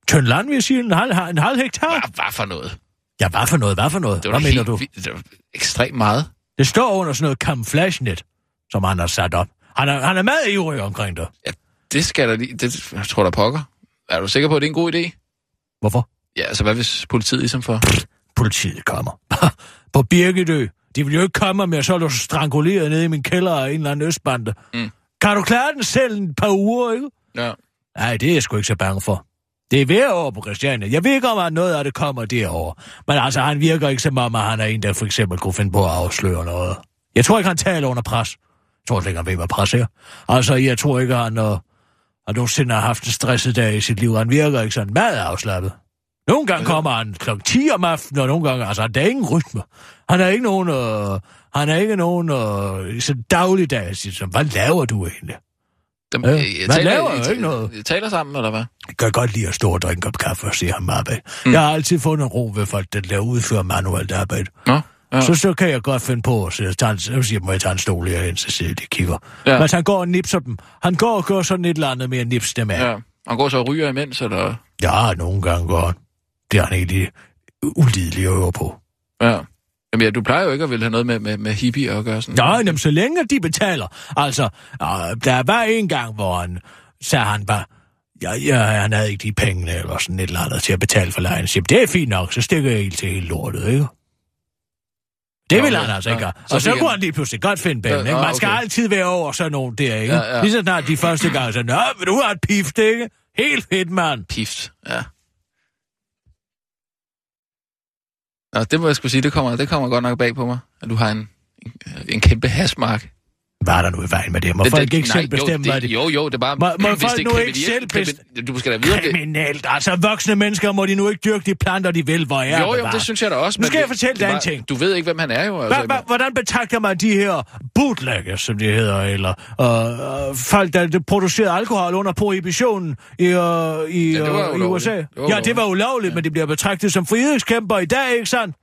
tynd land, vil jeg sige, en halv, en halv hektar. Hvad, hvad for noget? Ja, hvad for noget, hvad for noget? Det Hvad var mener helt du? vildt. Det var ekstremt meget. Det står under sådan noget camouflage-net, som han har sat op. Han er, han er meget ivrig omkring det. Det skal der lige... Det jeg tror der pokker. Er du sikker på, at det er en god idé? Hvorfor? Ja, altså hvad hvis politiet ligesom får... Politiet kommer. På Birkedø. De vil jo ikke komme med, så er du stranguleret nede i min kælder af en eller anden østbande. Mm. Kan du klare den selv en par uger, ikke? Ja. Nej, det er jeg sgu ikke så bange for. Det er ved over på Christiania. Jeg ved ikke, om at noget af det kommer derover. Men altså, han virker ikke som om, at han er en, der for eksempel kunne finde på at afsløre noget. Jeg tror ikke, han taler under pres. Jeg tror slet ikke, han ved, hvad pres er. Altså, jeg tror ikke, han uh, har nogensinde har haft en stresset dag i sit liv. Han virker ikke sådan meget afslappet. Nogle gange kommer han kl. 10 om aftenen, og nogle gange, altså, der er ingen rytme. Han er ikke nogen, øh, han er ikke nogen øh, så dagligdag. Jeg siger, så, hvad laver du egentlig? Dem, Ja, øh, man taler, laver jo ikke noget. I taler sammen, eller hvad? Jeg kan godt lide at stå og drikke en kop kaffe og se ham arbejde. Mm. Jeg har altid fundet ro ved folk, der laver udfører manuelt arbejde. Nå, ja. Så, så kan jeg godt finde på at sige, så siger, jeg, må jeg tage en stol herhen, så siger de kigger. Ja. Men han går og nipser dem. Han går og gør sådan et eller andet med at nipse dem af. Ja. Han går så og ryger imens, eller... ja nogle gange går han. Det er han egentlig ulidelig at øve på. Ja. Jamen ja, du plejer jo ikke at ville have noget med, med, med hippie at gøre sådan. Nej, jamen, så længe de betaler. Altså, øh, der var en gang, hvor han sagde han bare, ja, ja, han havde ikke de penge eller sådan et eller andet til at betale for lejen. Så det er fint nok, så stikker jeg helt til hele lortet, ikke? Det vil han altså Ja. ikke gøre. Så Og så fik kunne han- lige pludselig godt finde penge, Ja, ikke? Man skal okay. altid være over sådan nogen der, ikke? Ja, ja. Lige så snart de første gange, så, Nå, vil du have et pift, ikke? Helt fedt, mand. Pift, ja. Nå, det må jeg skulle sige, det kommer, det kommer godt nok bag på mig, at du har en, en, en kæmpe hasmark. Hvad er der nu i vejen med det? Må Det- folk ikke nej, selv bestemme, jo, hvad det, de... Jo, jo, det er bare... Må- må folk det er nu ikke kriminelt- selv best- krimin- Du skal da vide, om det... Kriminelt. Altså, voksne mennesker må de nu ikke dyrke de planter, de vil, hvor jeg Jo, jo, det synes jeg da også. Nu skal jeg fortælle dig er en ting. Du ved ikke, hvem han er jo. Altså, hvordan betragter man de her bootleggers, som de hedder, eller øh, øh, folk, der producerede alkohol under prohibitionen i, øh, i, Ja, øh, i. USA? Det ja, det var ulovligt, ja. men de bliver betragtet som frihedskæmper i dag, ikke sandt?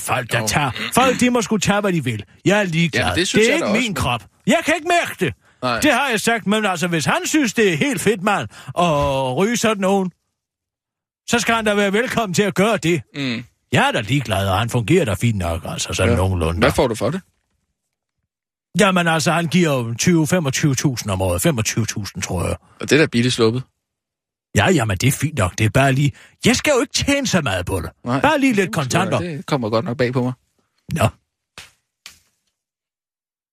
Folk, der Jo. tager... Folk, de må skulle tage, hvad de vil. Jeg er ligeglad. Jamen, det det er ikke min også, krop. Jeg kan ikke mærke det. Nej. Det har jeg sagt, men altså, hvis han synes, det er helt fedt, mand, at ryge sådan nogen, så skal han da være velkommen til at gøre det. Mm. Jeg er da ligeglad, og han fungerer da fint nok, altså sådan ja. nogenlunde. Hvad får du for det? Jamen altså, han giver jo 20-25.000 om året. 25.000, tror jeg. Og det er da billigt sluppet. Ja, jamen, det er fint nok. Det er bare lige... Jeg skal jo ikke tjene så meget på det. Nej. Bare lige lidt kontanter. Det kommer godt nok bag på mig. Nå,